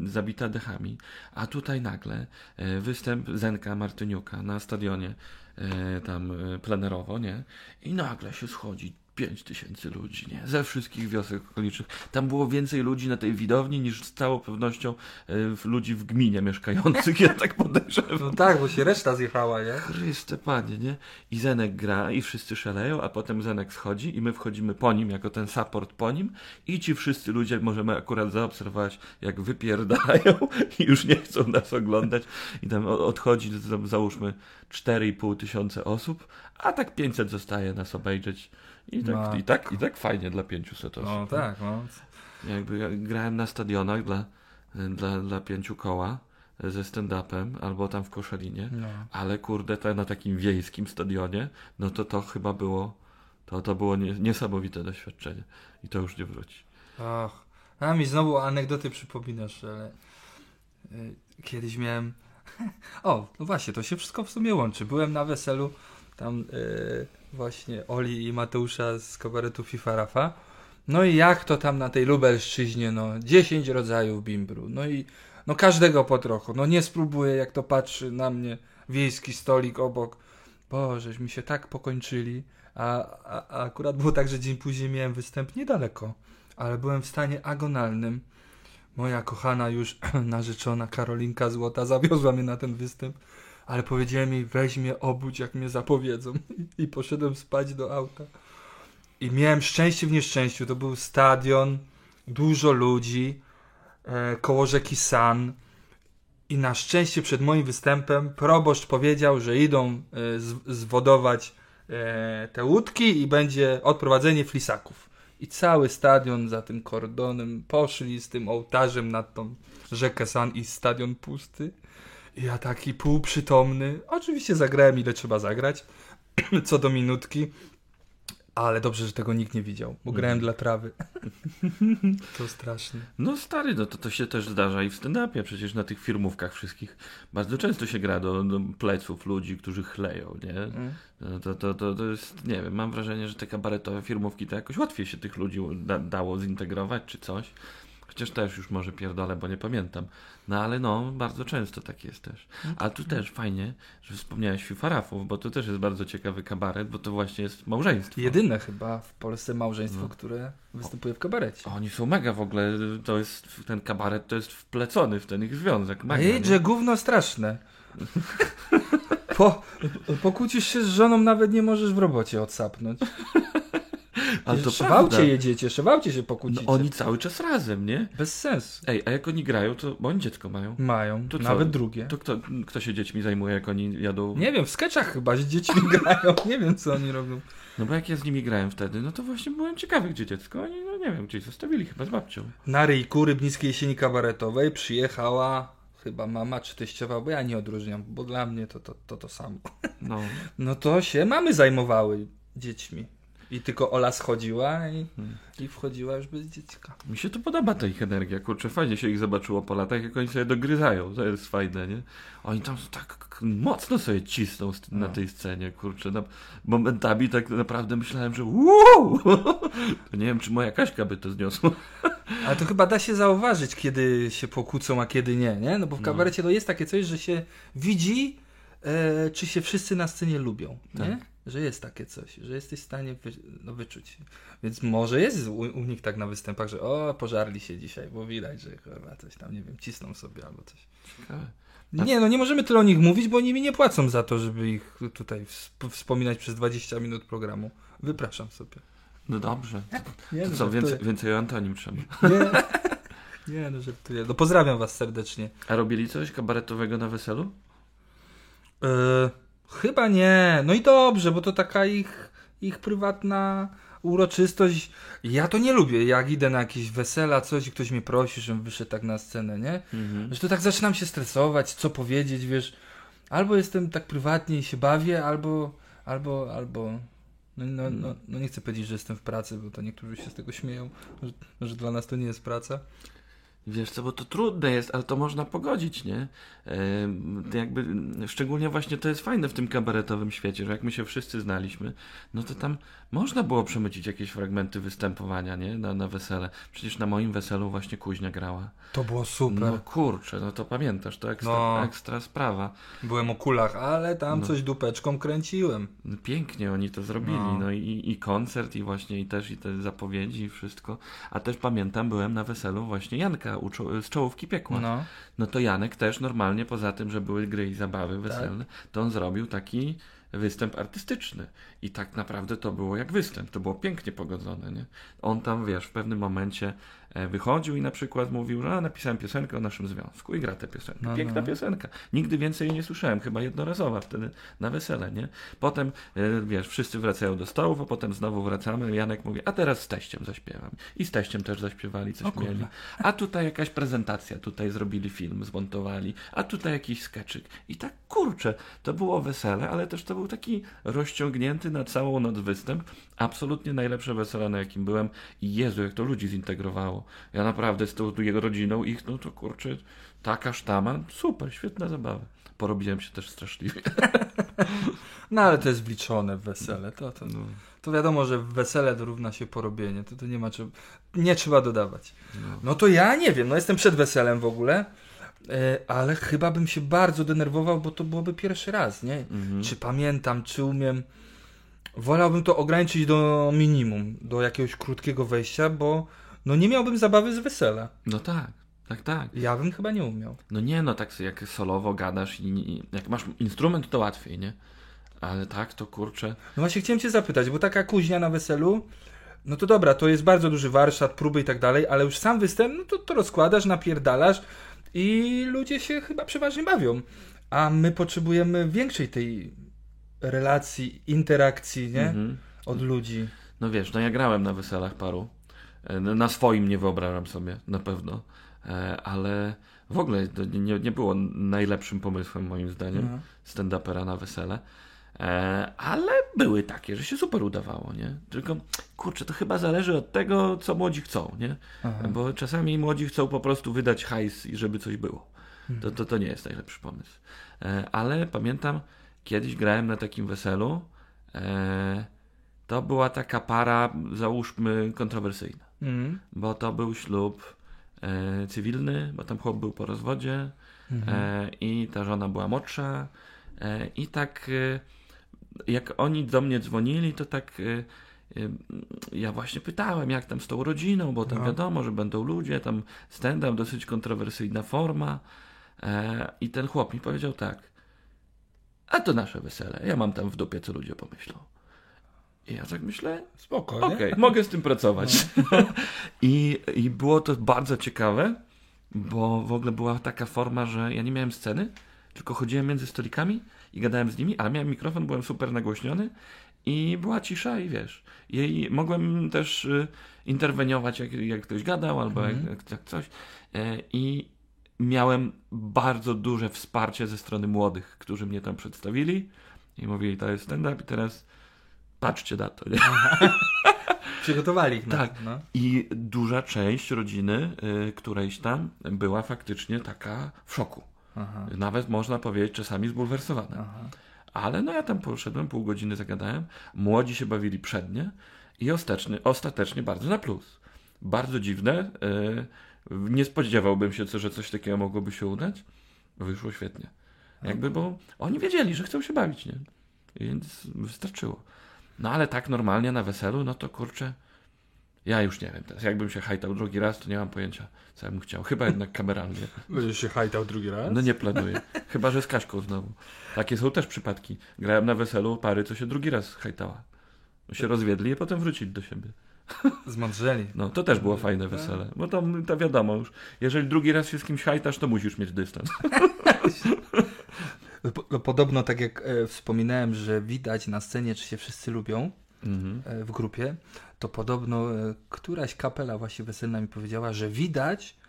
zabita dechami, a tutaj nagle występ Zenka Martyniuka na stadionie tam plenerowo, nie? I nagle się schodzi 5 tysięcy ludzi, nie? Ze wszystkich wiosek okolicznych. Tam było więcej ludzi na tej widowni niż z całą pewnością y, ludzi w gminie mieszkających, ja tak podejrzewam. No tak, bo się reszta zjechała, nie? Chryste panie, nie? I Zenek gra i wszyscy szaleją, a potem Zenek schodzi i my wchodzimy po nim, jako ten support po nim i ci wszyscy ludzie możemy akurat zaobserwować, jak wypierdają i już nie chcą nas oglądać i tam odchodzi, tam załóżmy 4,5 tysiące osób, a tak 500 zostaje nas obejrzeć i tak, Matko. i tak, i tak fajnie dla 500 osób. No tak, no. Jakby ja grałem na stadionach dla, dla, dla pięciu koła ze stand-upem albo tam w Koszalinie. no. Ale kurde, to na takim wiejskim stadionie, no to to chyba było, to, to było nie, niesamowite doświadczenie. I to już nie wróci. Och, a mi znowu anegdoty przypominasz, ale y, kiedyś miałem... [laughs] O, no właśnie, to się wszystko w sumie łączy. Byłem na weselu tam y, właśnie Oli i Mateusza z kabaretu FIFA Rafa. No i jak to tam na tej Lubelszczyźnie, no 10 rodzajów bimbru. No i no każdego po trochu. No nie spróbuję, jak to patrzy na mnie wiejski stolik obok. Bożeś, mi się tak pokończyli. A, a, a akurat było tak, że dzień później miałem występ niedaleko, ale byłem w stanie agonalnym. Moja kochana już [clears throat] narzeczona Karolinka Złota zawiozła mnie na ten występ, ale powiedziałem jej weź mnie obudź jak mnie zapowiedzą [laughs] i poszedłem spać do auta. I miałem szczęście w nieszczęściu. To był stadion, dużo ludzi, e, koło rzeki San. I na szczęście przed moim występem proboszcz powiedział, że idą e, z, zwodować e, te łódki i będzie odprowadzenie flisaków. I cały stadion za tym kordonem poszli z tym ołtarzem nad tą rzekę San i stadion pusty. Ja taki półprzytomny. Oczywiście zagrałem ile trzeba zagrać, [clears throat] co do minutki. Ale dobrze, że tego nikt nie widział, bo grałem dla trawy. [laughs] to strasznie. No stary, no to, to się też zdarza i w stand-upie, przecież na tych firmówkach wszystkich bardzo często się gra do, do pleców ludzi, którzy chleją, nie? No to, to, to, to jest, nie wiem, mam wrażenie, że te kabaretowe firmówki to jakoś łatwiej się tych ludzi da, dało zintegrować czy coś. Chociaż też już może pierdolę, bo nie pamiętam. No ale no, bardzo często tak jest też. A tu też fajnie, że wspomniałeś Fifarafów, bo to też jest bardzo ciekawy kabaret, bo to właśnie jest małżeństwo. Jedyne chyba w Polsce małżeństwo, No. które występuje w kabarecie. Oni są mega w ogóle, to jest, ten kabaret to jest wplecony w ten ich związek. Mega, nie? że gówno straszne. Po, pokłócisz się z żoną, nawet nie możesz w robocie odsapnąć. [laughs] Ale to aucie jedziecie, aucie się No, pokłócicie. oni cały czas razem, nie? Bez sensu. Ej, a jak oni grają, to bo oni dziecko mają. Mają, To co? nawet drugie. To kto, kto się dziećmi zajmuje, jak oni jadą? Nie wiem, w sketchach chyba z dziećmi [laughs] grają, nie wiem co oni robią. No bo jak ja z nimi grałem wtedy, no to właśnie byłem ciekawy, gdzie dziecko. Oni, no nie wiem, gdzieś zostawili chyba z babcią. Na ryjku Rybnickiej Jesieni Kabaretowej przyjechała chyba mama czy teściowa, bo ja nie odróżniam, bo dla mnie to to, to, to samo. No. [laughs] No to się mamy zajmowały dziećmi. I tylko Ola schodziła i, Hmm. i wchodziła już bez dziecka. Mi się to podoba ta ich energia, kurczę, fajnie się ich zobaczyło po latach, jak oni sobie dogryzają, to jest fajne, nie? Oni tam tak mocno sobie cisną na No. tej scenie, kurczę, na, momentami tak naprawdę myślałem, że! [laughs] To nie wiem, czy moja Kaśka by to zniosła. [laughs] Ale to chyba da się zauważyć, kiedy się pokłócą, a kiedy nie, nie? No bo w No. kabarecie to jest takie coś, że się widzi, e, czy się wszyscy na scenie lubią, nie? Tak. Że jest takie coś, że jesteś w stanie wy, no, wyczuć. Więc może jest u, u nich tak na występach, że o, pożarli się dzisiaj, bo widać, że chyba coś tam, nie wiem, cisną sobie albo coś. Ciekawe. Nie, no nie możemy tyle o nich mówić, bo oni mi nie płacą za to, żeby ich tutaj wsp- wspominać przez 20 minut programu. Wypraszam sobie. No dobrze. Nie, To no, co, więcej, więcej o Antonim trzeba. Nie, nie no żartuję. No pozdrawiam was serdecznie. A robili coś kabaretowego na weselu? E, chyba nie. No i dobrze, bo to taka ich, ich prywatna uroczystość. Ja to nie lubię, jak idę na jakieś wesela, coś i ktoś mnie prosi, żebym wyszedł tak na scenę, nie? Mhm. Że to tak zaczynam się stresować, co powiedzieć, wiesz. Albo jestem tak prywatnie i się bawię, albo, albo, albo... No, no, no, no nie chcę powiedzieć, że jestem w pracy, bo to niektórzy się z tego śmieją, że, że dla nas to nie jest praca. Wiesz co, bo to trudne jest, ale to można pogodzić, nie? Jakby, szczególnie właśnie to jest fajne w tym kabaretowym świecie, że jak my się wszyscy znaliśmy, no to tam można było przemycić jakieś fragmenty występowania, nie? Na, na wesele. Przecież na moim weselu właśnie Kuźnia grała. To było super. No kurczę, no to pamiętasz, to ekstra, No. ekstra sprawa. Byłem o kulach, ale tam No. coś dupeczką kręciłem. No, Pięknie oni to zrobili, No. no, i, i koncert, i właśnie i też i te zapowiedzi, i wszystko. A też pamiętam, byłem na weselu właśnie Janka z czołówki piekła. No. No to Janek też normalnie, poza tym, że były gry i zabawy weselne, to on zrobił taki występ artystyczny. I tak naprawdę to było jak występ, to było pięknie pogodzone, nie? On tam, wiesz, w pewnym momencie wychodził i na przykład mówił, że napisałem piosenkę o naszym związku i gra tę piosenkę. No, Piękna no. piosenka. Nigdy więcej jej nie słyszałem, chyba jednorazowa wtedy na wesele, nie? Potem, e, wiesz, wszyscy wracają do stołów, a potem znowu wracamy. Janek mówi, a teraz z teściem zaśpiewam. I z teściem też zaśpiewali, coś mieli. A tutaj jakaś prezentacja, tutaj zrobili film, zmontowali, a tutaj jakiś skeczyk. I tak kurczę, to było wesele, ale też to był taki rozciągnięty na całą noc występ. Absolutnie najlepsze wesele, na jakim byłem. I Jezu, jak to ludzi zintegrowało. Ja naprawdę z tą jego rodziną, ich, no to kurczę, taka sztama, super, świetna zabawa. Porobiłem się też straszliwie. [laughs] No ale to jest wliczone w wesele. To, to, No, to wiadomo, że wesele dorówna się porobienie. To, to nie ma czym, nie trzeba dodawać. no. No to ja nie wiem, no jestem przed weselem w ogóle, e, ale chyba bym się bardzo denerwował, bo to byłoby pierwszy raz, nie? Mhm. Czy pamiętam, czy umiem. Wolałbym to ograniczyć do minimum, do jakiegoś krótkiego wejścia, bo no nie miałbym zabawy z wesela. no tak, tak, tak. Ja bym chyba nie umiał. No nie, no tak jak solowo gadasz i, i jak masz instrument, to łatwiej, nie? Ale tak, to kurczę. No właśnie chciałem cię zapytać, bo taka kuźnia na weselu, no to dobra, to jest bardzo duży warsztat, próby i tak dalej, ale już sam występ, no to, to rozkładasz, napierdalasz i ludzie się chyba przeważnie bawią. A my potrzebujemy większej tej relacji, interakcji, nie? Mhm. Od ludzi. No wiesz, no ja grałem na weselach paru. E, Na swoim nie wyobrażam sobie, na pewno. E, Ale w ogóle to nie, nie było najlepszym pomysłem, moim zdaniem, No. stand-upera na wesele. E, Ale były takie, że się super udawało, nie? Tylko, kurczę, to chyba zależy od tego, co młodzi chcą, nie? Aha. Bo czasami młodzi chcą po prostu wydać hajs i żeby coś było. To, to, to nie jest najlepszy pomysł. Ale pamiętam, kiedyś grałem na takim weselu. To była taka para, załóżmy, kontrowersyjna. Mhm. Bo to był ślub e, cywilny, bo tam chłop był po rozwodzie Mhm. e, i ta żona była młodsza. E, I tak e, jak oni do mnie dzwonili, to tak e, e, ja właśnie pytałem, jak tam z tą rodziną, bo tam No. wiadomo, że będą ludzie, tam stand-up, dosyć kontrowersyjna forma. I ten chłop mi powiedział tak, a to nasze wesele, ja mam tam w dupie, co ludzie pomyślą. I ja tak myślę, Spoko? Okej, mogę z tym pracować. [laughs] I, I było to bardzo ciekawe, bo w ogóle była taka forma, że ja nie miałem sceny, tylko chodziłem między stolikami i gadałem z nimi, ale miałem mikrofon, byłem super nagłośniony i była cisza i wiesz. I mogłem też y, interweniować, jak, jak ktoś gadał albo Mhm. jak, jak coś. E, I miałem bardzo duże wsparcie ze strony młodych, którzy mnie tam przedstawili i mówili, to jest stand-up i teraz patrzcie na to. Nie? [laughs] Przygotowali ich Tak. no. I duża część rodziny, y, którejś tam, była faktycznie taka w szoku. Aha. Nawet można powiedzieć czasami zbulwersowana. Aha. Ale no ja tam poszedłem, pół godziny zagadałem, młodzi się bawili przednie i ostatecznie, ostatecznie bardzo na plus. Bardzo dziwne. y, nie spodziewałbym się, co- że coś takiego mogłoby się udać. Wyszło świetnie. Jakby, bo oni wiedzieli, że chcą się bawić, nie? Więc wystarczyło. No ale tak normalnie na weselu, no to kurczę, ja już nie wiem teraz. Jakbym się hajtał drugi raz, to nie mam pojęcia, co ja bym chciał. Chyba jednak kameralnie. Będziesz się hajtał drugi raz? No nie planuję. Chyba, że z Kaśką znowu. Takie są też przypadki. Grałem na weselu pary, co się drugi raz hajtała. Się rozwiedli i potem wrócili do siebie. Zmądrzeli. No, to też było fajne wesele. Bo to, to wiadomo już, jeżeli drugi raz się z kimś hajtasz, to musisz mieć dystans. [laughs] Po- no, Podobno, tak jak e, wspominałem, że widać na scenie, czy się wszyscy lubią, Mhm. e, w grupie, to podobno e, któraś kapela właśnie weselna mi powiedziała, że widać,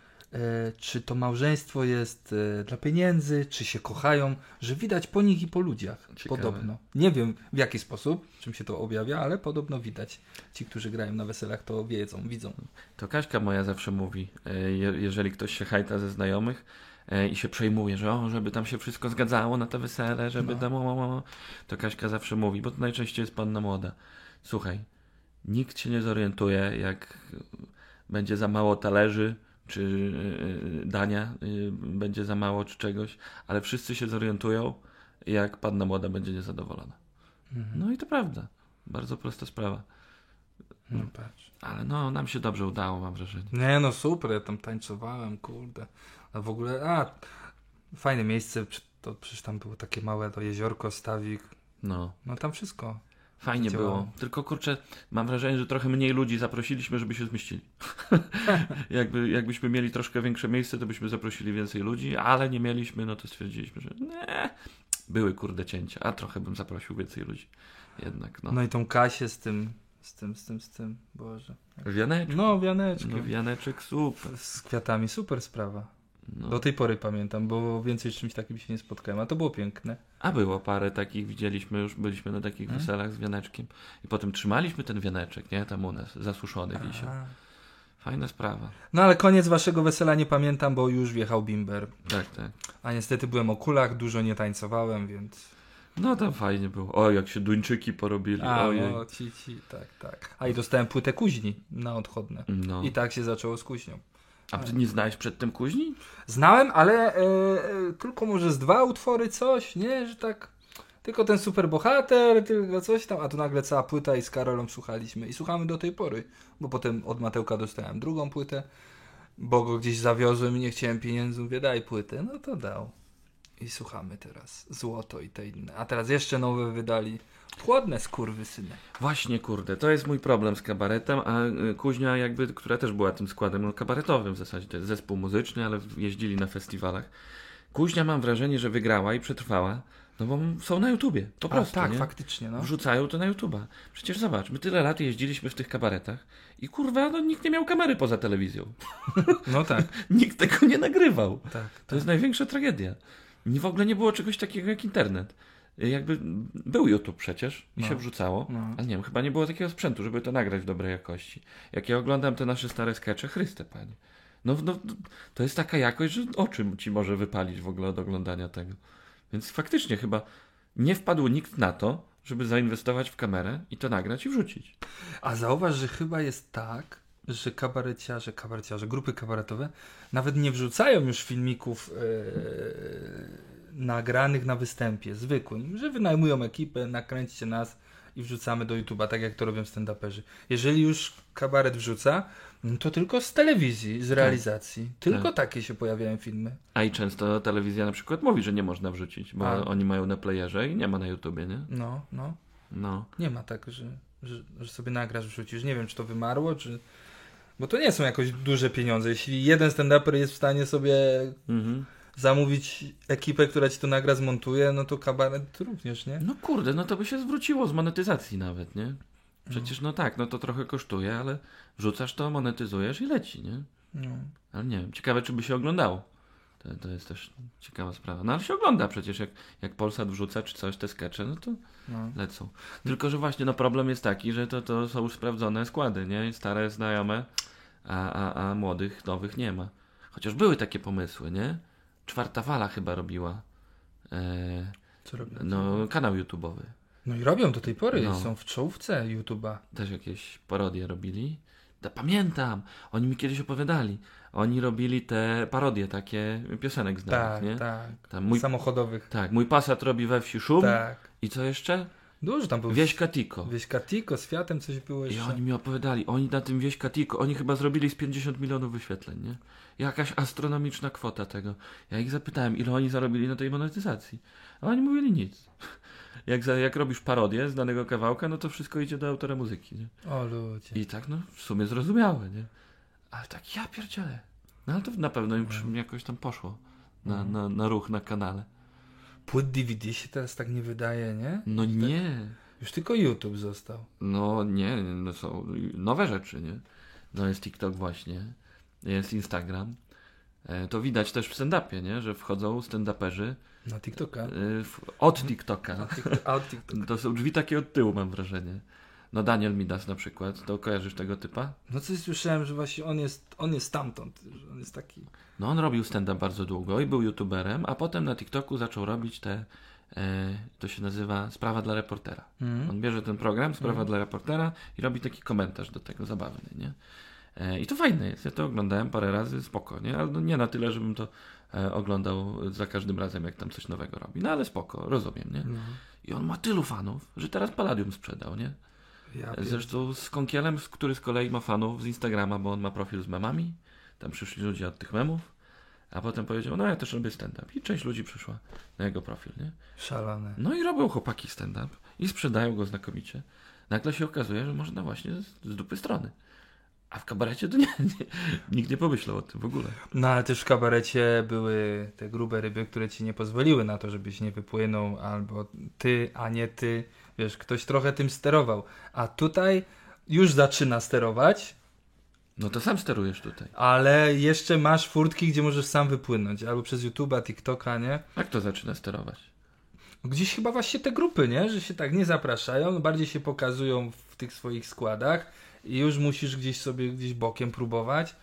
czy to małżeństwo jest dla pieniędzy, czy się kochają, że widać po nich i po ludziach. Ciekawe. Podobno. Nie wiem w jaki sposób, czym się to objawia, ale podobno widać. Ci, którzy grają na weselach, to wiedzą, widzą. To Kaśka moja zawsze mówi, je- jeżeli ktoś się hajta ze znajomych i się przejmuje, że o, żeby tam się wszystko zgadzało na te wesele, żeby No. tam, o, o, o, to Kaśka zawsze mówi, bo to najczęściej jest panna młoda. Słuchaj, nikt się nie zorientuje, jak będzie za mało talerzy, czy y, dania y, będzie za mało, czy czegoś, ale wszyscy się zorientują, jak panna młoda będzie niezadowolona. Mhm. No i to prawda. Bardzo prosta sprawa. No patrz. Ale no, nam się dobrze udało, mam wrażenie. Nie no super, ja tam tańcowałem, kurde. A w ogóle, a fajne miejsce, to przecież tam było takie małe to jeziorko, stawik, No. no tam wszystko. Fajnie było. Tylko kurczę, mam wrażenie, że trochę mniej ludzi zaprosiliśmy, żeby się zmieścili. [laughs] Jakby, jakbyśmy mieli troszkę większe miejsce, to byśmy zaprosili więcej ludzi, ale nie mieliśmy, no to stwierdziliśmy, że nie, były kurde cięcia, a trochę bym zaprosił więcej ludzi. Jednak, no. No i tą Kasię z tym, z tym, z tym, z tym, Boże. Wianeczek, No, wianeczkiem. no wianeczek, super. Z kwiatami, super sprawa. No. Do tej pory pamiętam, bo więcej z czymś takim się nie spotkałem, a to było piękne. A było parę takich, widzieliśmy, już byliśmy na takich Hmm? weselach z wianeczkiem i potem trzymaliśmy ten wianeczek, nie, tam u nas, zasuszony wisiał. Fajna sprawa. No ale koniec waszego wesela nie pamiętam, bo już wjechał bimber. Tak, tak. A niestety byłem o kulach, dużo nie tańcowałem, więc... No tam fajnie było. O, jak się Duńczyki porobili. A, Ojej. no, ci, ci, tak, tak. A i dostałem płytę kuźni na odchodne. No. I tak się zaczęło z kuźnią. A ty nie znałeś przedtem kuźni? Znałem, ale e, e, tylko może z dwa utwory coś, nie, że tak. Tylko ten super bohater, tylko coś tam, a tu nagle cała płyta i z Karolem słuchaliśmy. I słuchamy do tej pory, bo potem od Matełka dostałem drugą płytę, bo go gdzieś zawiozłem i nie chciałem pieniędzy, mówię daj płytę, no to dał. I słuchamy teraz. Złoto i te inne. A teraz jeszcze nowe wydali. Chłodne skurwysyny. Właśnie, kurde, to jest mój problem z kabaretem, a y, Kuźnia jakby, która też była tym składem no, kabaretowym w zasadzie, to jest zespół muzyczny, ale jeździli na festiwalach. Kuźnia mam wrażenie, że wygrała i przetrwała, no bo są na YouTubie, po A, prostu, tak, nie? faktycznie, no. Wrzucają to na YouTuba. Przecież zobacz, my tyle lat jeździliśmy w tych kabaretach i kurwa, no nikt nie miał kamery poza telewizją. [laughs] No tak, [laughs] Nikt tego nie nagrywał. tak. To jest największa tragedia. W ogóle nie było czegoś takiego jak internet. Jakby był YouTube przecież i No. się wrzucało, No. ale nie wiem, chyba nie było takiego sprzętu, żeby to nagrać w dobrej jakości. Jak ja oglądam te nasze stare skecze, Chryste Panie. No, no, to jest taka jakość, że oczy ci może wypalić w ogóle od oglądania tego. Więc faktycznie chyba nie wpadł nikt na to, żeby zainwestować w kamerę i to nagrać i wrzucić. A zauważ, że chyba jest tak, że kabareciarze, kabareciarze, grupy kabaretowe nawet nie wrzucają już filmików e, nagranych na występie, zwykłym, że wynajmują ekipę, nakręćcie nas i wrzucamy do YouTube'a, tak jak to robią stand-uperzy. Jeżeli już kabaret wrzuca, to tylko z telewizji, z realizacji. Tylko Tak. takie się pojawiają filmy. A i często telewizja na przykład mówi, że nie można wrzucić, bo A. oni mają na playerze i nie ma na YouTubie, nie? No, no. No. Nie ma tak, że, że, że sobie nagrasz, wrzucisz. Nie wiem, czy to wymarło, czy... Bo to nie są jakoś duże pieniądze. Jeśli jeden stand-uper jest w stanie sobie Mhm. zamówić ekipę, która ci to nagra, zmontuje, no to kabaret również, nie? No kurde, no to by się zwróciło z monetyzacji nawet, nie? Przecież no tak, no to trochę kosztuje, ale wrzucasz to, monetyzujesz i leci, nie? No. Ale nie wiem, ciekawe czy by się oglądało. To, to jest też ciekawa sprawa. No ale się ogląda przecież, jak, jak Polsat wrzuca czy coś, te skecze, no to No. lecą. Tylko, że właśnie no problem jest taki, że to, to są już sprawdzone składy, nie? Stare, znajome, a, a, a młodych, nowych nie ma. Chociaż były takie pomysły, nie? Czwarta fala chyba robiła. E, Co robią? no, kanał YouTube'owy. No i robią do tej pory, No. są w czołówce YouTube'a. też jakieś parodie robili. Da, pamiętam, oni mi kiedyś opowiadali. Oni robili te parodie takie piosenek znanych, Tak, nie? tak. Tam mój, Samochodowych. tak, mój pasat robi we wsi szum. Tak. I co jeszcze? Dużo tam było. Wieśka Tiko. Wieśka Tiko, z Fiatem coś było I jeszcze. oni mi opowiadali, oni na tym Wieśka Tiko, oni chyba zrobili z 50 milionów wyświetleń, nie? Jakaś astronomiczna kwota tego. Ja ich zapytałem, ile oni zarobili na tej monetyzacji. A oni mówili nic. [laughs] Jak, za, jak robisz parodię z danego kawałka, no to wszystko idzie do autora muzyki, nie? O ludzie. I tak, no, w sumie zrozumiałe, nie? Ale tak, ja pierdzielę. No ale to na pewno im przy- jakoś tam poszło. Na, na, na ruch na kanale. Płyt DVD się teraz tak nie wydaje, nie? No nie. Już tylko YouTube został. No nie, no są nowe rzeczy, nie? No jest TikTok właśnie, jest Instagram. E, To widać też w stand-upie, nie? Że wchodzą stand-uperzy Na TikToka. e, w- od TikToka. A TikTok, a od TikToka. To są drzwi takie od tyłu, mam wrażenie. No Daniel Midas na przykład, to kojarzysz tego typa? No coś słyszałem, że właśnie on jest, on jest stamtąd, że on jest taki... No on robił stand-up bardzo długo i był youtuberem, a potem na TikToku zaczął robić te, e, to się nazywa Sprawa dla reportera. Mhm. On bierze ten program, Sprawa Mhm. dla reportera i robi taki komentarz do tego zabawny, nie? E, I to fajne jest, ja to oglądałem parę razy, spoko, nie? Ale no nie na tyle, żebym to e, oglądał za każdym razem, jak tam coś nowego robi. No ale spoko, rozumiem, nie? No. I on ma tylu fanów, że teraz Palladium sprzedał, nie? Ja Zresztą z Konkielem, który z kolei ma fanów z Instagrama, bo on ma profil z memami. Tam przyszli ludzie od tych memów. A potem powiedział, no ja też robię stand-up. I część ludzi przyszła na jego profil, nie? Szalane. No i robią chłopaki stand-up i sprzedają go znakomicie. Nagle się okazuje, że można właśnie z, z dupy strony. A w kabarecie to nie, [laughs] nie, nikt nie pomyślał o tym w ogóle. No ale też w kabarecie były te grube ryby, które ci nie pozwoliły na to, żebyś nie wypłynął, albo ty, a nie ty. Wiesz, ktoś trochę tym sterował. A tutaj już zaczyna sterować, No to sam sterujesz tutaj. ale jeszcze masz furtki, gdzie możesz sam wypłynąć. Albo przez YouTube'a, TikToka, nie? Jak to zaczyna sterować? Gdzieś chyba właśnie te grupy, nie? Że się tak nie zapraszają, bardziej się pokazują w tych swoich składach i już musisz gdzieś sobie gdzieś bokiem próbować,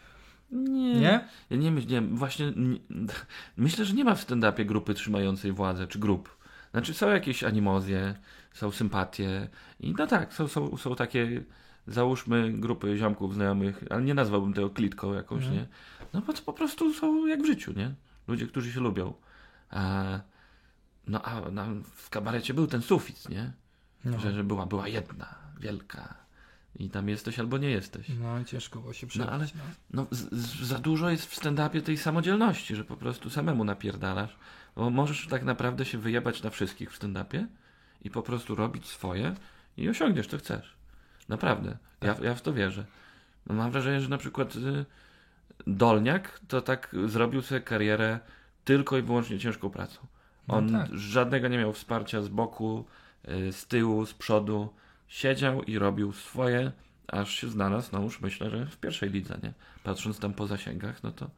Nie. nie? Ja nie myślę, nie, właśnie nie, [laughs] myślę, że nie ma w stand-upie grupy trzymającej władzę, czy grup. Znaczy są jakieś animozje, są sympatie i no tak, są, są, są takie, załóżmy grupy ziomków znajomych, ale nie nazwałbym tego klitką jakąś, Mhm. nie? No bo to po prostu są jak w życiu, nie? Ludzie, którzy się lubią. A, no a na, w kabarecie był ten sufit, nie? No, Że, że była, była jedna, wielka i tam jesteś albo nie jesteś. no i ciężko było się przebić. No, ale- no. No, z, z, za dużo jest w stand-upie tej samodzielności, że po prostu samemu napierdalasz. Bo możesz tak naprawdę się wyjebać na wszystkich w stand-upie i po prostu robić swoje i osiągniesz to chcesz. Naprawdę. Ja, ja w to wierzę. No, mam wrażenie, że na przykład y, Dolniak to tak zrobił sobie karierę tylko i wyłącznie ciężką pracą. No On tak. żadnego nie miał wsparcia z boku, y, z tyłu, z przodu. Siedział i robił swoje, aż się znalazł, no już myślę, że w pierwszej lidze, nie? Patrząc tam po zasięgach, no to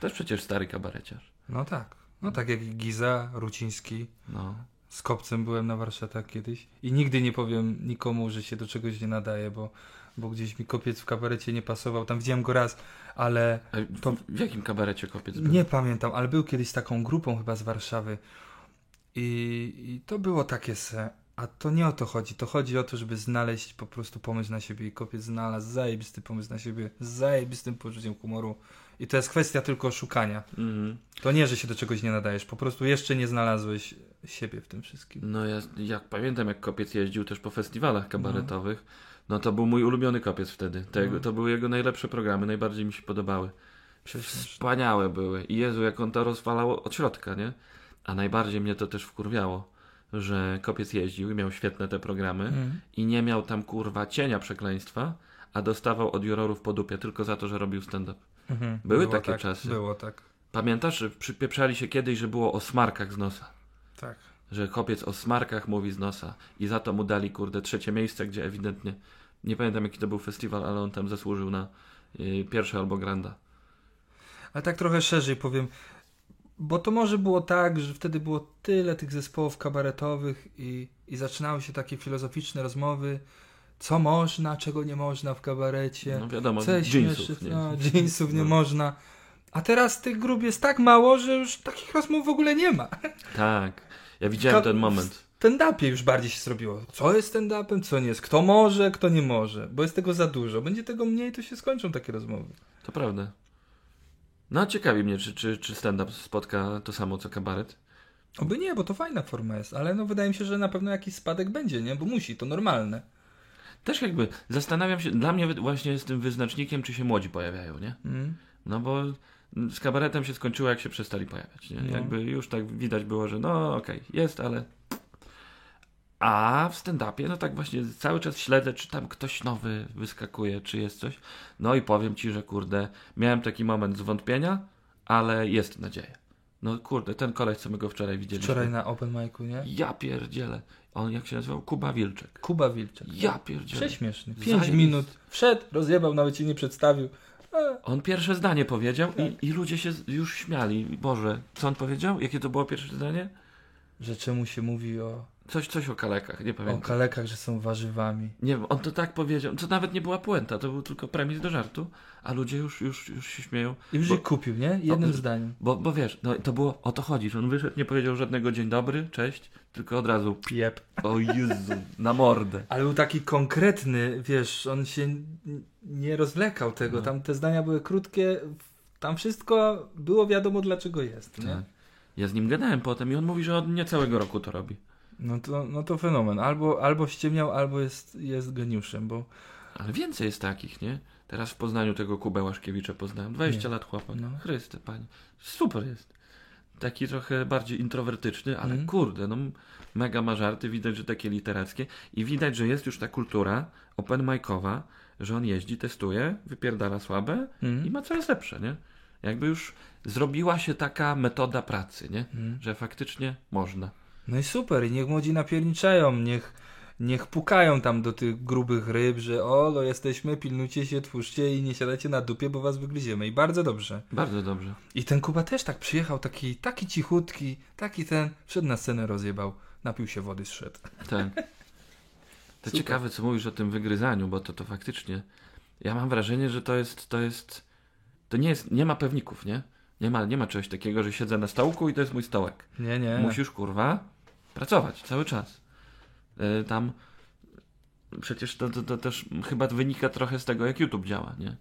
też przecież stary kabareciarz. No tak. No tak jak Giza, Ruciński. No. Z kopcem byłem na warsztatach kiedyś i nigdy nie powiem nikomu, że się do czegoś nie nadaje, bo, bo gdzieś mi kopiec w kabarecie nie pasował. Tam widziałem go raz, ale To- w jakim kabarecie kopiec był? nie pamiętam, ale był kiedyś z taką grupą chyba z Warszawy i, i to było takie se. A to nie o to chodzi. To chodzi o to, żeby znaleźć po prostu pomysł na siebie i kopiec znalazł zajebisty pomysł na siebie z zajebistym poczuciem humoru. I to jest kwestia tylko szukania. Mhm. To nie, że się do czegoś nie nadajesz, po prostu jeszcze nie znalazłeś siebie w tym wszystkim. No ja jak pamiętam, jak kopiec jeździł też po festiwalach kabaretowych, no to był mój ulubiony kopiec wtedy. Tego, No. To były jego najlepsze programy, najbardziej mi się podobały. Wspaniałe były. I Jezu, jak on to rozwalał od środka, nie? A najbardziej mnie to też wkurwiało, że kopiec jeździł i miał świetne te programy Mhm. i nie miał tam kurwa cienia przekleństwa, a dostawał od jurorów po dupie tylko za to, że robił stand-up. Mhm. Były Było takie tak, czasy. Było tak. Pamiętasz, że przypieprzali się kiedyś, że było o smarkach z nosa? Tak. Że kopiec o smarkach mówi z nosa i za to mu dali, kurde, trzecie miejsce, gdzie ewidentnie, nie pamiętam jaki to był festiwal, ale on tam zasłużył na y, pierwsze albo granda. Ale tak trochę szerzej powiem, bo to może było tak, że wtedy było tyle tych zespołów kabaretowych i, i zaczynały się takie filozoficzne rozmowy, co można, czego nie można w kabarecie, No wiadomo, co jest jeansów, nie? no, jeansów nie No. można. A teraz tych grup jest tak mało, że już takich rozmów w ogóle nie ma. Tak, ja widziałem Ka- ten moment. W stand-upie już bardziej się zrobiło. Co jest stand-upem, co nie jest. Kto może, kto nie może. Bo jest tego za dużo. Będzie tego mniej, to się skończą takie rozmowy. To prawda. No ciekawi mnie, czy, czy, czy stand-up spotka to samo co kabaret. Oby nie, bo to fajna forma jest, ale no wydaje mi się, że na pewno jakiś spadek będzie, nie? Bo musi, to normalne. Też jakby zastanawiam się, dla mnie właśnie jest tym wyznacznikiem, czy się młodzi pojawiają, nie? Mm. No bo z kabaretem się skończyło, jak się przestali pojawiać. Nie? No. Jakby już tak widać było, że no okej, jest, ale. A w stand-upie, no tak właśnie cały czas śledzę, czy tam ktoś nowy wyskakuje, czy jest coś. No i powiem ci, że kurde, miałem taki moment zwątpienia, ale jest nadzieja. No kurde, ten koleś, co my go wczoraj widzieliśmy. Wczoraj na open micu, nie? Ja pierdzielę. On jak się nazywał? Kuba Wilczek. Kuba Wilczek. Ja pierdzielę. Prześmieszny. Pięć minut. Wszedł, rozjebał, nawet się nie przedstawił. E, On pierwsze zdanie powiedział Tak. i, i ludzie się już śmiali. Boże, co on powiedział? Jakie to było pierwsze zdanie? Że czemu się mówi o, Coś, coś o kalekach, nie o pamiętam. kalekach, że są warzywami. Nie wiem, on to tak powiedział. To nawet nie była puenta, to był tylko premis do żartu, a ludzie już, już, już się śmieją. I już Bo- ich kupił, nie? Jednym Bo- zdaniem. Bo, bo wiesz, no to było, o to chodzi, że on wyszedł, nie powiedział żadnego dzień dobry, cześć, tylko od razu, Jep. [laughs] o Jezu, na mordę. Ale był taki konkretny, wiesz, on się nie rozwlekał tego. No. Tam te zdania były krótkie. Tam wszystko było wiadomo dlaczego jest, nie? Tak. Ja z nim gadałem potem i on mówi, że od nie całego roku to robi. No to, no to fenomen. Albo, albo ściemniał, albo jest, jest geniuszem, bo Ale więcej jest takich, nie? Teraz w Poznaniu tego Kubę Łaszkiewicza poznałem. 20 Nie. lat chłopak. No. Chryste, panie. Super jest. Taki trochę bardziej introwertyczny, ale Mhm. kurde, no mega ma żarty, widać, że takie literackie i widać, że jest już ta kultura open mic'owa, że on jeździ, testuje, wypierdala słabe Mhm. i ma coraz lepsze, nie? Jakby już zrobiła się taka metoda pracy, nie? Mhm. Że faktycznie można. No i super, i niech młodzi napierniczają, niech, niech pukają tam do tych grubych ryb, że o, no jesteśmy, pilnujcie się, twórzcie i nie siadajcie na dupie, bo was wygryziemy. I bardzo dobrze. Bardzo dobrze. I ten Kuba też tak przyjechał, taki, taki cichutki, taki ten, wszedł na scenę, rozjebał, napił się wody, zszedł. Tak. [laughs] To Super. ciekawe, co mówisz o tym wygryzaniu, bo to, to faktycznie. Ja mam wrażenie, że to jest. To jest. To nie jest. Nie ma pewników, nie? Nie ma, nie ma czegoś takiego, że siedzę na stołku i to jest mój stołek. Nie, nie. Musisz, kurwa, pracować cały czas. E, tam. Przecież to, to, to też chyba wynika trochę z tego, jak YouTube działa, nie?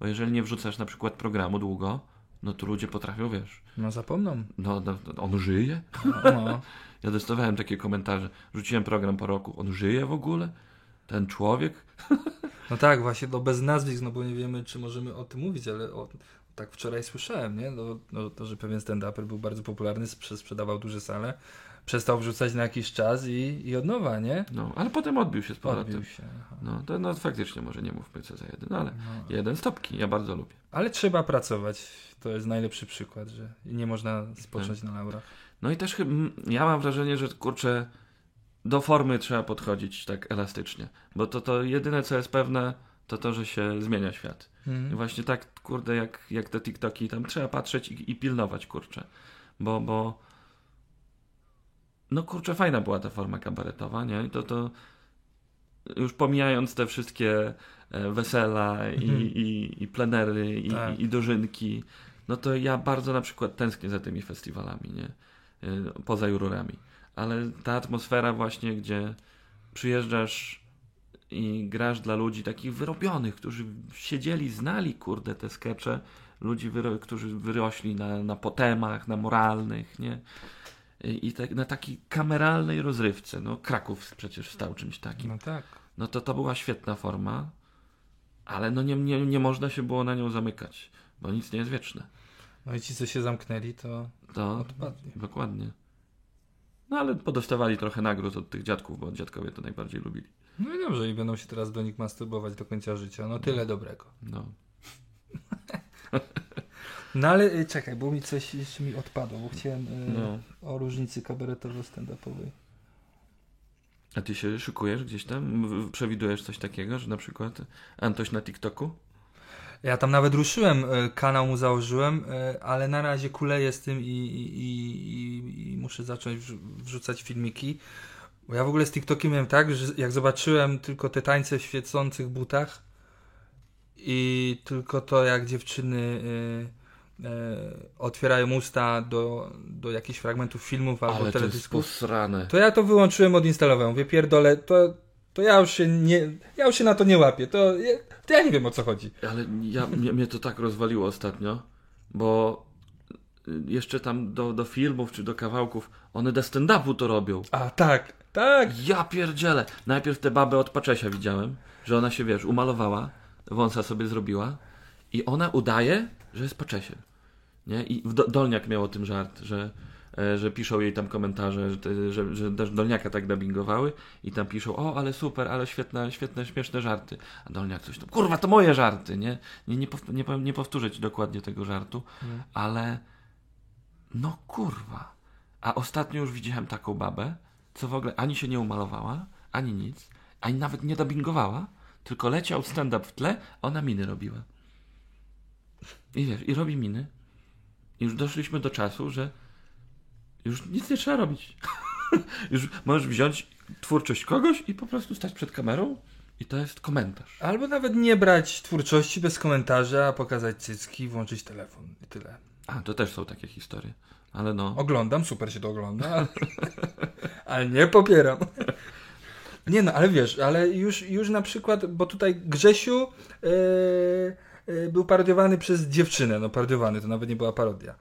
Bo jeżeli nie wrzucasz na przykład programu długo, no to ludzie potrafią, wiesz, No zapomną. no, no on żyje? No, no. [laughs] Ja dostawałem takie komentarze. Rzuciłem program po roku. On żyje w ogóle? Ten człowiek? [laughs] no tak, właśnie, no bez nazwisk, no bo nie wiemy, czy możemy o tym mówić, ale o, tak wczoraj słyszałem, nie? No, no, to, że pewien stand-uper był bardzo popularny, sprze- sprzedawał duże sale, przestał wrzucać na jakiś czas i, i od nowa, nie? No, ale potem odbił się z powrotem. Odbił się. aha. No, to no, faktycznie może nie mówmy co za jeden, ale No. jeden stopki. Ja bardzo lubię. Ale trzeba pracować. To jest najlepszy przykład, że nie można spocząć Tak. na laurach. No i też chyba, ja mam wrażenie, że kurczę, do formy trzeba podchodzić tak elastycznie. Bo to, to jedyne, co jest pewne, to to, że się zmienia świat. I Mhm. właśnie tak, kurde, jak, jak te TikToki, tam trzeba patrzeć i, i pilnować, kurczę. Bo, bo no kurczę, fajna była ta forma kabaretowa, nie? I to, to już pomijając te wszystkie e, wesela i, Mhm. i, i plenery i, Tak. i, dożynki, no to ja bardzo na przykład tęsknię za tymi festiwalami, nie? E, Poza jurorami. Ale ta atmosfera właśnie, gdzie przyjeżdżasz i grasz dla ludzi takich wyrobionych, którzy siedzieli, znali, kurde, te skecze, ludzi, którzy wyrośli na, na potemach, na moralnych, nie? I, tak, na takiej kameralnej rozrywce. No, Kraków przecież stał czymś takim. No tak. No to to była świetna forma, ale no nie, nie, nie można się było na nią zamykać, bo nic nie jest wieczne. No i ci, co się zamknęli, to To odpadli. dokładnie. No ale podostawali trochę nagród od tych dziadków, bo dziadkowie to najbardziej lubili. No i dobrze, i będą się teraz do nich masturbować do końca życia. No tyle dobrego. No. [laughs] No ale y, czekaj, bo mi coś jeszcze mi odpadło, bo chciałem y, no. o różnicy kabaretowo-stand-upowej. A ty się szykujesz gdzieś tam? Przewidujesz coś takiego, że na przykład Antoś na TikToku? Ja tam nawet ruszyłem, y, kanał mu założyłem, ale na razie kuleję z tym i, i, i, i muszę zacząć wrzu- wrzucać filmiki. Bo ja w ogóle z TikTokiem miałem tak, że jak zobaczyłem tylko te tańce w świecących butach i tylko to, jak dziewczyny otwierają usta do, do jakichś fragmentów filmów albo Ale to teledysków, posrane. to ja to wyłączyłem, odinstalowałem. Mówię, pierdolę, to, to ja już się nie, ja już się na to nie łapię. To, ja- to ja nie wiem o co chodzi. Ale ja, mnie, mnie to tak rozwaliło ostatnio, bo jeszcze tam do, do filmów czy do kawałków one do stand-upu to robią. A tak, tak. Ja pierdzielę. Najpierw tę babę od Paczesia widziałem, że ona się, wiesz, umalowała, wąsa sobie zrobiła i ona udaje, że jest Paczesiem. Nie? I Dolniak miał o tym żart, że, e, że piszą jej tam komentarze, że, że, że też Dolniaka tak dubbingowały i tam piszą, o, ale super, ale świetne, świetne, śmieszne żarty. A Dolniak coś tam, kurwa, to moje żarty, nie? Nie, nie, pow- nie, nie powtórzę ci dokładnie tego żartu, Mm. ale No kurwa. A ostatnio już widziałem taką babę, co w ogóle ani się nie umalowała, ani nic, ani nawet nie dubbingowała, tylko leciał stand-up w tle, ona miny robiła. I wiesz, i robi miny. I już doszliśmy do czasu, że już nic nie trzeba robić. [laughs] już możesz wziąć twórczość kogoś i po prostu stać przed kamerą i to jest komentarz. Albo nawet nie brać twórczości bez komentarza, a pokazać cycki, włączyć telefon i tyle. A, to też są takie historie. Ale no. Oglądam, super się to ogląda, ale, [laughs] ale nie popieram. Nie no, ale wiesz, ale już, już na przykład, bo tutaj Grzesiu yy, yy, był parodiowany przez dziewczynę, no parodiowany, to nawet nie była parodia.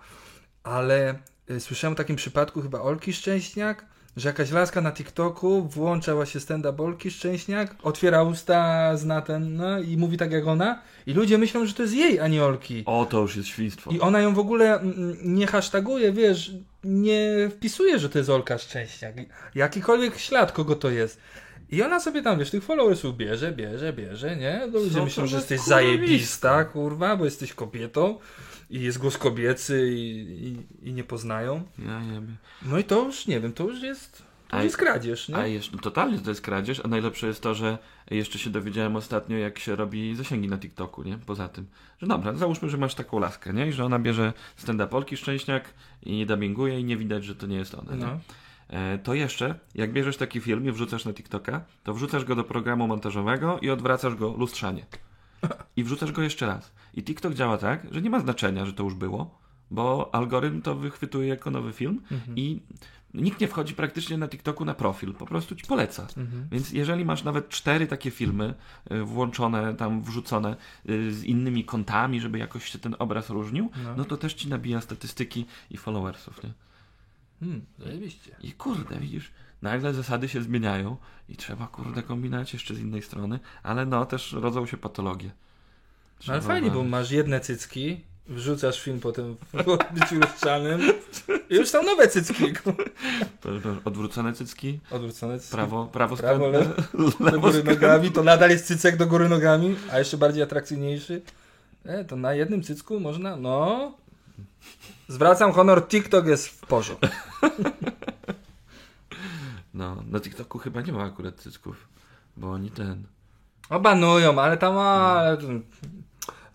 Ale yy, słyszałem o takim przypadku chyba Olki Szczęśniak, że jakaś laska na TikToku włącza właśnie stand-up Olki Szczęśniak, otwiera usta, zna ten, no i mówi tak jak ona i ludzie myślą, że to jest jej, a nie Olki. O, to już jest świństwo. I ona ją w ogóle mm, nie hashtaguje, wiesz, nie wpisuje, że to jest Olka Szczęśniak. Jakikolwiek ślad, kogo to jest. I ona sobie tam, wiesz, tych followersów bierze, bierze, bierze, nie? No, ludzie Co myślą, to że jesteś kurwa zajebista, kurwa, bo jesteś kobietą i jest głos kobiecy i, i, i nie poznają. Ja nie wiem. No i to już, nie wiem, to już jest, to A- jest kradzież, nie? A jeszcze, totalnie to jest kradzież, a najlepsze jest to, że jeszcze się dowiedziałem ostatnio, jak się robi zasięgi na TikToku, nie? Poza tym, że dobra, załóżmy, że masz taką laskę, nie? I że ona bierze stand-up Olki Szczęśniak i dubbinguje i nie widać, że to nie jest ona, nie? No. E, to jeszcze, jak bierzesz taki film i wrzucasz na TikToka, to wrzucasz go do programu montażowego i odwracasz go lustrzanie. I wrzucasz go jeszcze raz. I TikTok działa tak, że nie ma znaczenia, że to już było, bo algorytm to wychwytuje jako nowy film Mhm. i nikt nie wchodzi praktycznie na TikToku na profil, po prostu ci poleca. Mhm. Więc jeżeli masz nawet cztery takie filmy y, włączone, tam wrzucone y, z innymi kontami, żeby jakoś się ten obraz różnił, No. no to też ci nabija statystyki i followersów, nie? Hmm, zajebiście. I kurde, widzisz, nagle zasady się zmieniają i trzeba, kurde, kombinować jeszcze z innej strony, ale no, też rodzą się patologie. No, Trzeba ale fajnie, bo masz jedne cycki, wrzucasz film potem w [laughs] byciu lustrzzanym i już są nowe cycki. [laughs] Odwrócone cycki, Odwrócone cycki. prawo, prawo, Prawo, skrętne, [laughs] Do góry skrętne. nogami, to nadal jest cycek do góry nogami, a jeszcze bardziej atrakcyjniejszy. E, to na jednym cycku można, no... Zwracam honor, TikTok jest w porządku. [laughs] No, na TikToku chyba nie ma akurat cycków, bo oni ten... Obanują, ale tam,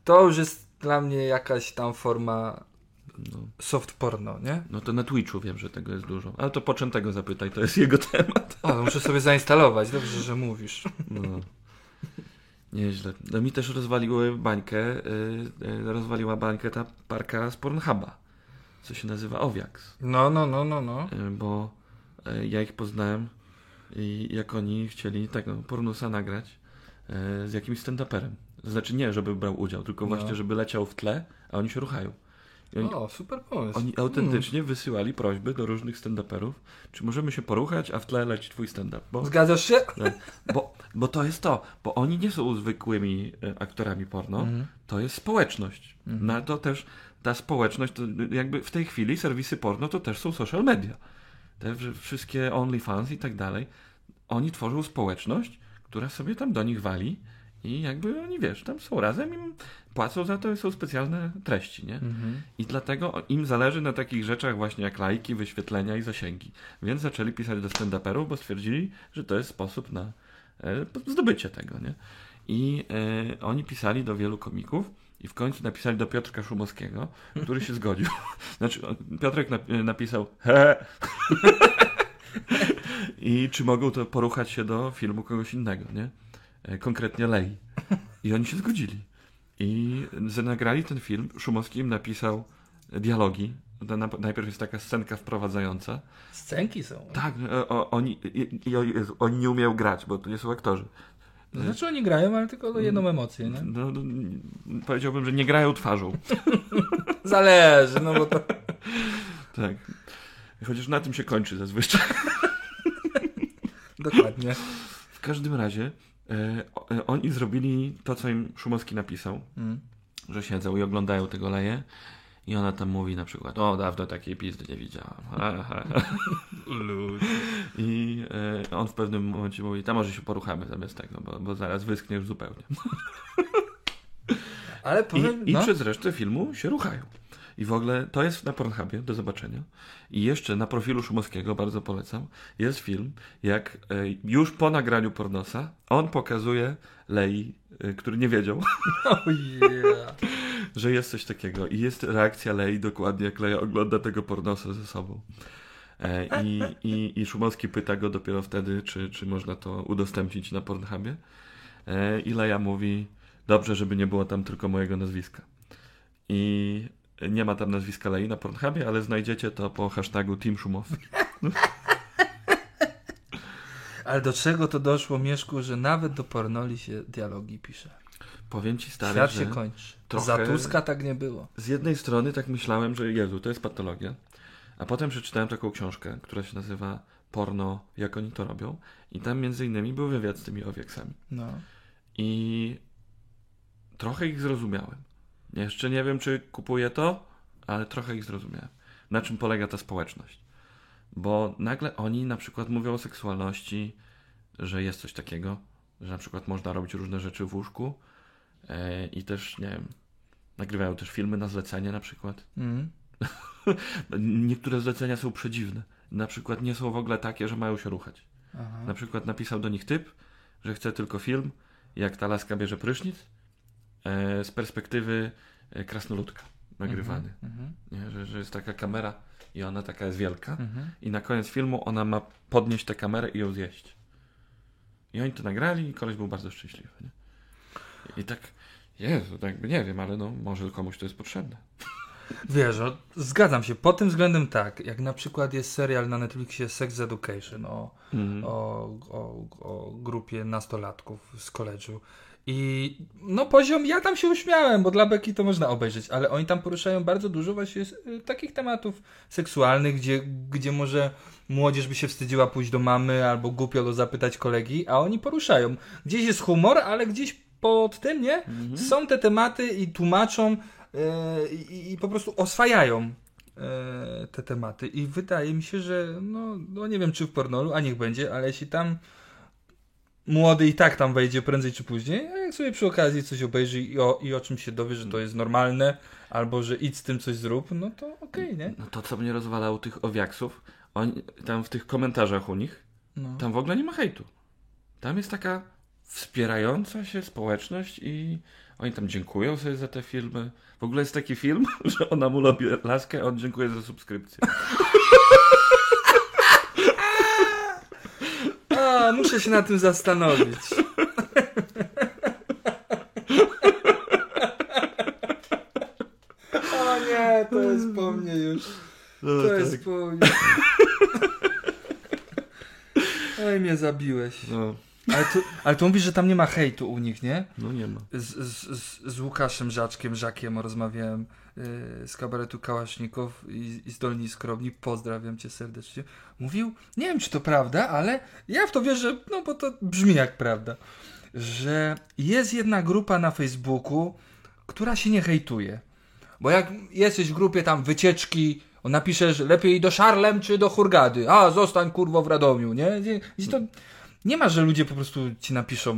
to, już jest dla mnie jakaś tam forma No, soft porno, nie? no to na Twitchu wiem, że tego jest dużo. Ale to poczętego zapytaj, to jest jego [laughs] temat. O, muszę sobie zainstalować, dobrze, że mówisz. No. Nieźle. No mi też rozwaliły bańkę, y, y, rozwaliła bańkę ta parka z Pornhuba, co się nazywa Owiax. No, no, no, no, no. Y, bo y, ja ich poznałem i jak oni chcieli tego pornusa nagrać y, z jakimś stand-uperem. Znaczy nie, żeby brał udział, tylko No. właśnie, żeby leciał w tle, a oni się ruchają. Oni, O, super pomysł. oni autentycznie wysyłali prośby do różnych stand-uperów, czy możemy się poruchać, a w tle leci twój stand-up. Bo Zgadzasz się? [laughs] tak, bo, bo to jest to, bo oni nie są zwykłymi e, aktorami porno, Mhm. to jest społeczność. Mhm. No to też ta społeczność, to jakby w tej chwili serwisy porno to też są social media. Te wsz- wszystkie OnlyFans i tak dalej, oni tworzą społeczność, która sobie tam do nich wali i jakby oni, wiesz, tam są razem, im płacą za to i są specjalne treści, nie? Mhm. I dlatego im zależy na takich rzeczach właśnie jak lajki, wyświetlenia i zasięgi. Więc zaczęli pisać do stand-uperów, bo stwierdzili, że to jest sposób na e, zdobycie tego, nie? I e, oni pisali do wielu komików i w końcu napisali do Piotrka Szumowskiego, który się zgodził. [laughs] Znaczy, Piotrek nap- napisał he [laughs] i czy mogą to poruchać się do filmu kogoś innego, nie? E, Konkretnie Lei. I oni się zgodzili. I nagrali ten film. Szumowski im napisał dialogi. Najpierw jest taka scenka wprowadzająca. Scenki są. Tak, e, o, oni, i, i, oni nie umieją grać, bo to nie są aktorzy. To znaczy oni grają, ale tylko jedną emocję, nie? No, no, powiedziałbym, że nie grają twarzą. [laughs] Zależy, no bo to... [laughs] Tak. Chociaż na tym się kończy zazwyczaj. [laughs] Dokładnie. W każdym razie oni zrobili to, co im Szumowski napisał, Mm. że siedzą i oglądają tego leje. I ona tam mówi na przykład, o dawno takiej pizdy nie widziałam. [laughs] I e, on w pewnym momencie mówi, tam może się poruchamy zamiast tego, bo, bo zaraz wyschniesz zupełnie. Ale I, powiem, i no. przez resztę filmu się ruchają. I w ogóle to jest na Pornhubie do zobaczenia. I jeszcze na profilu Szumowskiego, bardzo polecam, jest film, jak e, już po nagraniu pornosa on pokazuje Lei, e, który nie wiedział, [laughs] Oh yeah. że jest coś takiego. I jest reakcja Lei dokładnie, jak Leja ogląda tego pornosa ze sobą. E, I, i, I Szumowski pyta go dopiero wtedy, czy, czy można to udostępnić na Pornhubie. I Leja mówi, dobrze, żeby nie było tam tylko mojego nazwiska. I nie ma tam nazwiska Lei na Pornhubie, ale znajdziecie to po hashtagu Team Szumowski. [laughs] Ale do czego to doszło, Mieszku, że nawet do pornoli się dialogi pisze. Powiem ci stary, Świat się kończy. trochę- Za Tuska tak nie było. z jednej strony tak myślałem, że Jezu, to jest patologia, a potem przeczytałem taką książkę, która się nazywa Porno, jak oni to robią i tam między innymi był wywiad z tymi owiaksami. No. I trochę ich zrozumiałem. Jeszcze nie wiem, czy kupuję to, ale trochę ich zrozumiałem. Na czym polega ta społeczność? Bo nagle oni na przykład mówią o seksualności, że jest coś takiego, że na przykład można robić różne rzeczy w łóżku e, i też, nie wiem, nagrywają też filmy na zlecenie na przykład. Mm. [laughs] Niektóre zlecenia są przedziwne. Na przykład nie są w ogóle takie, że mają się ruchać. Aha. Na przykład napisał do nich typ, że chce tylko film, jak ta laska bierze prysznic z perspektywy e, krasnoludka nagrywany. Mhm. Nie? Że, że jest taka kamera i ona taka jest wielka Mhm. i na koniec filmu ona ma podnieść tę kamerę i ją zjeść. I oni to nagrali i koleś był bardzo szczęśliwy. Nie? I tak, Jezu, tak nie wiem, ale no może komuś to jest potrzebne. Wiesz, zgadzam się. Pod tym względem tak. Jak na przykład jest serial na Netflixie Sex Education o, Mhm. o, o, o grupie nastolatków z koledżu. I no poziom, ja tam się uśmiałem, bo dla Beki to można obejrzeć, ale oni tam poruszają bardzo dużo właśnie y, takich tematów seksualnych, gdzie, gdzie może młodzież by się wstydziła pójść do mamy albo głupio zapytać kolegi, a oni poruszają. Gdzieś jest humor, ale gdzieś pod tym, nie? Mhm. Są te tematy i tłumaczą y, i, i po prostu oswajają e, te tematy i wydaje mi się, że no, no nie wiem czy w pornolu, a niech będzie, ale jeśli tam młody i tak tam wejdzie prędzej czy później, a jak sobie przy okazji coś obejrzy i o, i o czym się dowie, że to jest normalne, albo że idź z tym coś zrób, no to okej, nie? No to, co mnie rozwalało tych owiaksów, oni, tam w tych komentarzach u nich, No. tam w ogóle nie ma hejtu. Tam jest taka wspierająca się społeczność i oni tam dziękują sobie za te filmy. W ogóle jest taki film, [laughs] że ona mu lubi laskę, a on dziękuję za subskrypcję. [laughs] A, muszę się na tym zastanowić. O nie, to jest po mnie już. No, To tak. jest po mnie. [laughs] Oj, mnie zabiłeś. no, Ale tu, ale tu mówisz, że tam nie ma hejtu u nich, nie? no nie ma. Z, z, z, z Łukaszem Żaczkiem, Żakiem rozmawiałem yy, z kabaretu Kałasznikow i, i z Dolni Skromni. Pozdrawiam cię serdecznie. Mówił, nie wiem czy to prawda, ale ja w to wierzę, no bo to brzmi jak prawda, że jest jedna grupa na Facebooku, która się nie hejtuje. Bo jak jesteś w grupie tam wycieczki, on napiszesz lepiej do Szarlem czy do Hurgady. A, zostań kurwo w Radomiu, nie? Gdzie to nie ma, że ludzie po prostu ci napiszą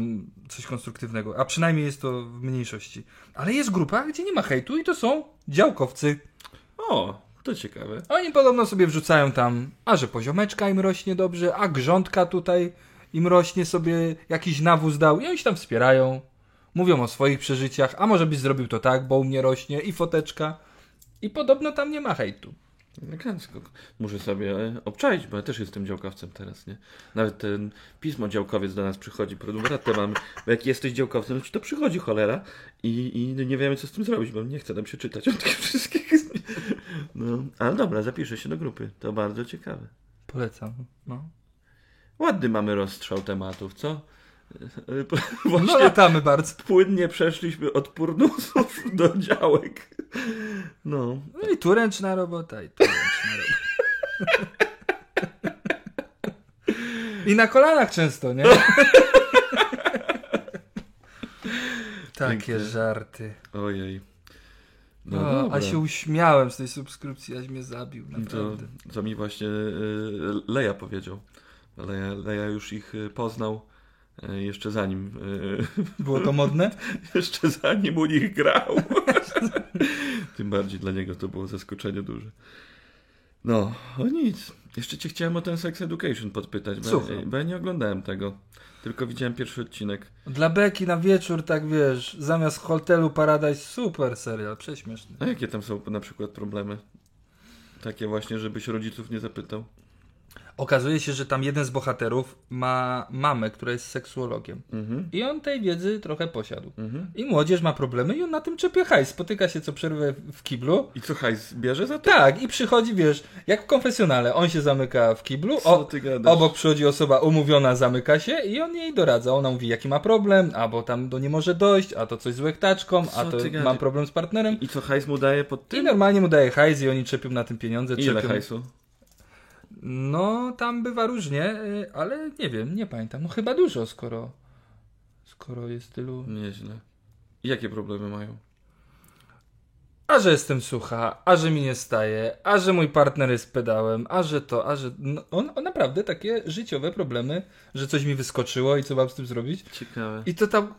coś konstruktywnego, a przynajmniej jest to w mniejszości. Ale jest grupa, gdzie nie ma hejtu i to są działkowcy. O, to ciekawe. Oni podobno sobie wrzucają tam, a że poziomeczka im rośnie dobrze, a grządka tutaj im rośnie sobie, jakiś nawóz dał i oni się tam wspierają. Mówią o swoich przeżyciach, a może byś zrobił to tak, bo u mnie rośnie i foteczka. I podobno tam nie ma hejtu. Elegancko. Muszę sobie e, obczaić, bo ja też jestem działkowcem teraz, nie? Nawet ten pismo działkowiec do nas przychodzi, prenumeratę mamy. Bo jak jesteś działkowcem, to ci to przychodzi cholera i, i nie wiemy co z tym zrobić, bo nie chce nam się czytać o tych wszystkich. No, ale dobra, zapiszę się do grupy. To bardzo ciekawe. Polecam. No, Ładny mamy rozstrzał tematów, co? [laughs] E, no Właśnie latamy bardzo. płynnie przeszliśmy od purnusów [laughs] do działek. No, No i tu ręczna robota, i tu ręczna robota. I na kolanach często, nie? [laughs] Takie Piękne. żarty. ojej. No, No, dobra. a się uśmiałem z tej subskrypcji, aś mnie zabił, To, naprawdę. co mi właśnie y, Leja powiedział. Leja, Leja już ich y, poznał jeszcze zanim y, [laughs] Było to modne? jeszcze zanim u nich grał. [laughs] Tym bardziej dla niego to było zaskoczenie duże. No, o nic. Jeszcze cię chciałem o ten Sex Education podpytać, bo, bo ja nie oglądałem tego. Tylko widziałem pierwszy odcinek. Dla Beki na wieczór, tak wiesz, zamiast hotelu Paradise, super serial, prześmieszny. A jakie tam są na przykład problemy? Takie właśnie, żebyś rodziców nie zapytał. Okazuje się, że tam jeden z bohaterów ma mamę, która jest seksuologiem. Mhm. I on tej wiedzy trochę posiadł. Mhm. I młodzież ma problemy i on na tym czepie hajs. Spotyka się co przerwę w kiblu. I co hajs bierze za to? Tak, i przychodzi, wiesz, jak w konfesjonale. On się zamyka w kiblu, o, obok przychodzi osoba umówiona, zamyka się i on jej doradza. Ona mówi, jaki ma problem, albo tam do nie może dojść, a to coś z łechtaczką, a Co to ty gadasz? mam problem z partnerem. I co hajs mu daje pod I tym? normalnie mu daje hajs i oni czepią na tym pieniądze. Ile czepią... hajsu? No, tam bywa różnie, y, ale nie wiem, nie pamiętam. No chyba dużo, skoro, skoro jest tylu... Nieźle. I jakie problemy mają? A że jestem sucha, a że mi nie staje, a że mój partner jest pedałem, a że to, a że... No, on, on naprawdę takie życiowe problemy, że coś mi wyskoczyło i co mam z tym zrobić. Ciekawe. I to tam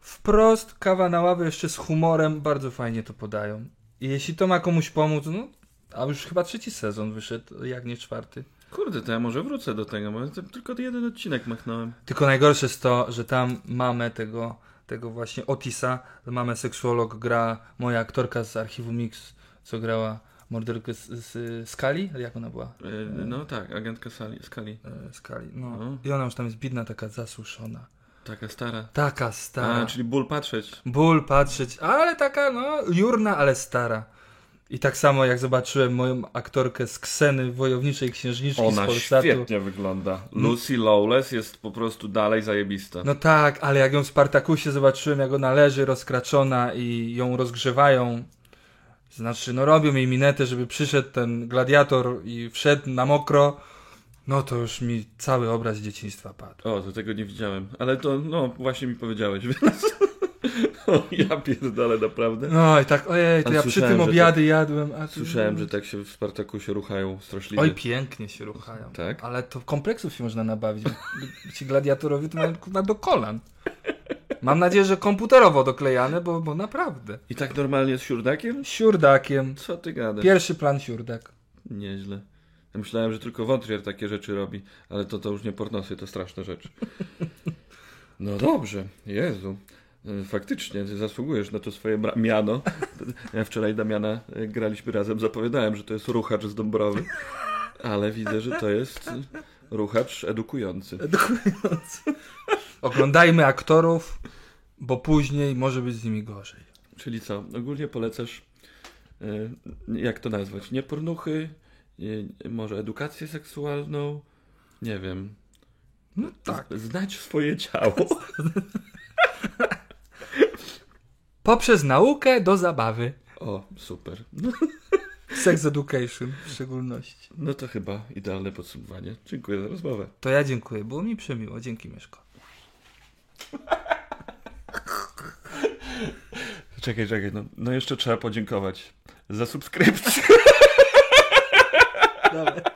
wprost, kawa na ławę, jeszcze z humorem, bardzo fajnie to podają. I jeśli to ma komuś pomóc, no... A już chyba trzeci sezon wyszedł, jak nie czwarty. Kurde, to ja może wrócę do tego, bo tylko jeden odcinek machnąłem. Tylko najgorsze jest to, że tam mamy tego, tego właśnie Otisa, mamy seksuolog, gra moja aktorka z archiwum Mix, co grała morderkę z, z Skali, jak ona była? E, No tak, agentka Sali, Skali. E, Skali, no. No. I ona już tam jest bidna, taka zasuszona. Taka stara. Taka stara. A, czyli ból patrzeć. Ból patrzeć, ale taka, no, jurna, ale stara. I tak samo jak zobaczyłem moją aktorkę z Kseny, wojowniczej księżniczki z Ona Polsatu. świetnie wygląda. Lucy Lawless jest po prostu dalej zajebista. No tak, ale jak ją w Spartakusie zobaczyłem, jak ona leży rozkraczona i ją rozgrzewają, znaczy, no robią jej minetę, żeby przyszedł ten gladiator i wszedł na mokro, no to już mi cały obraz dzieciństwa padł. O, to tego nie widziałem. Ale to, no, właśnie mi powiedziałeś, więc... o, [laughs] ja pierdolę, naprawdę. No i tak, ojej, to ja przy tym obiady jadłem, a tu... Słyszałem, że tak się w Spartakusie ruchają straszliwie. Oj, pięknie się ruchają. Tak? Ale to kompleksów się można nabawić. [laughs] Ci gladiatorowie to mają kurwa do kolan. Mam nadzieję, że komputerowo doklejane, bo, bo naprawdę. I tak normalnie z siurdakiem? Siurdakiem. Co ty gadasz? Pierwszy plan siurdak. Nieźle. Ja myślałem, że tylko wątrier takie rzeczy robi, ale to, to już nie pornosy, to straszne rzeczy. [laughs] No dobrze, Jezu. E, Faktycznie, ty zasługujesz na to swoje miano. Ja wczoraj Damiana e, graliśmy razem, zapowiadałem, że to jest ruchacz z Dąbrowy, ale widzę, że to jest ruchacz edukujący. Edukujący. Oglądajmy aktorów, bo później może być z nimi gorzej. Czyli co, ogólnie polecasz, e, jak to nazwać, nie pornuchy, może edukację seksualną, nie wiem. No tak. Znać swoje ciało. [laughs] Poprzez naukę do zabawy. O, super. No, [laughs] Sex education w szczególności. no to chyba idealne podsumowanie. Dziękuję za rozmowę. To ja dziękuję, było mi przemiło. Dzięki Mieszko. [laughs] Czekaj, czekaj, no, no jeszcze trzeba podziękować za subskrypcję. [laughs] Dobra.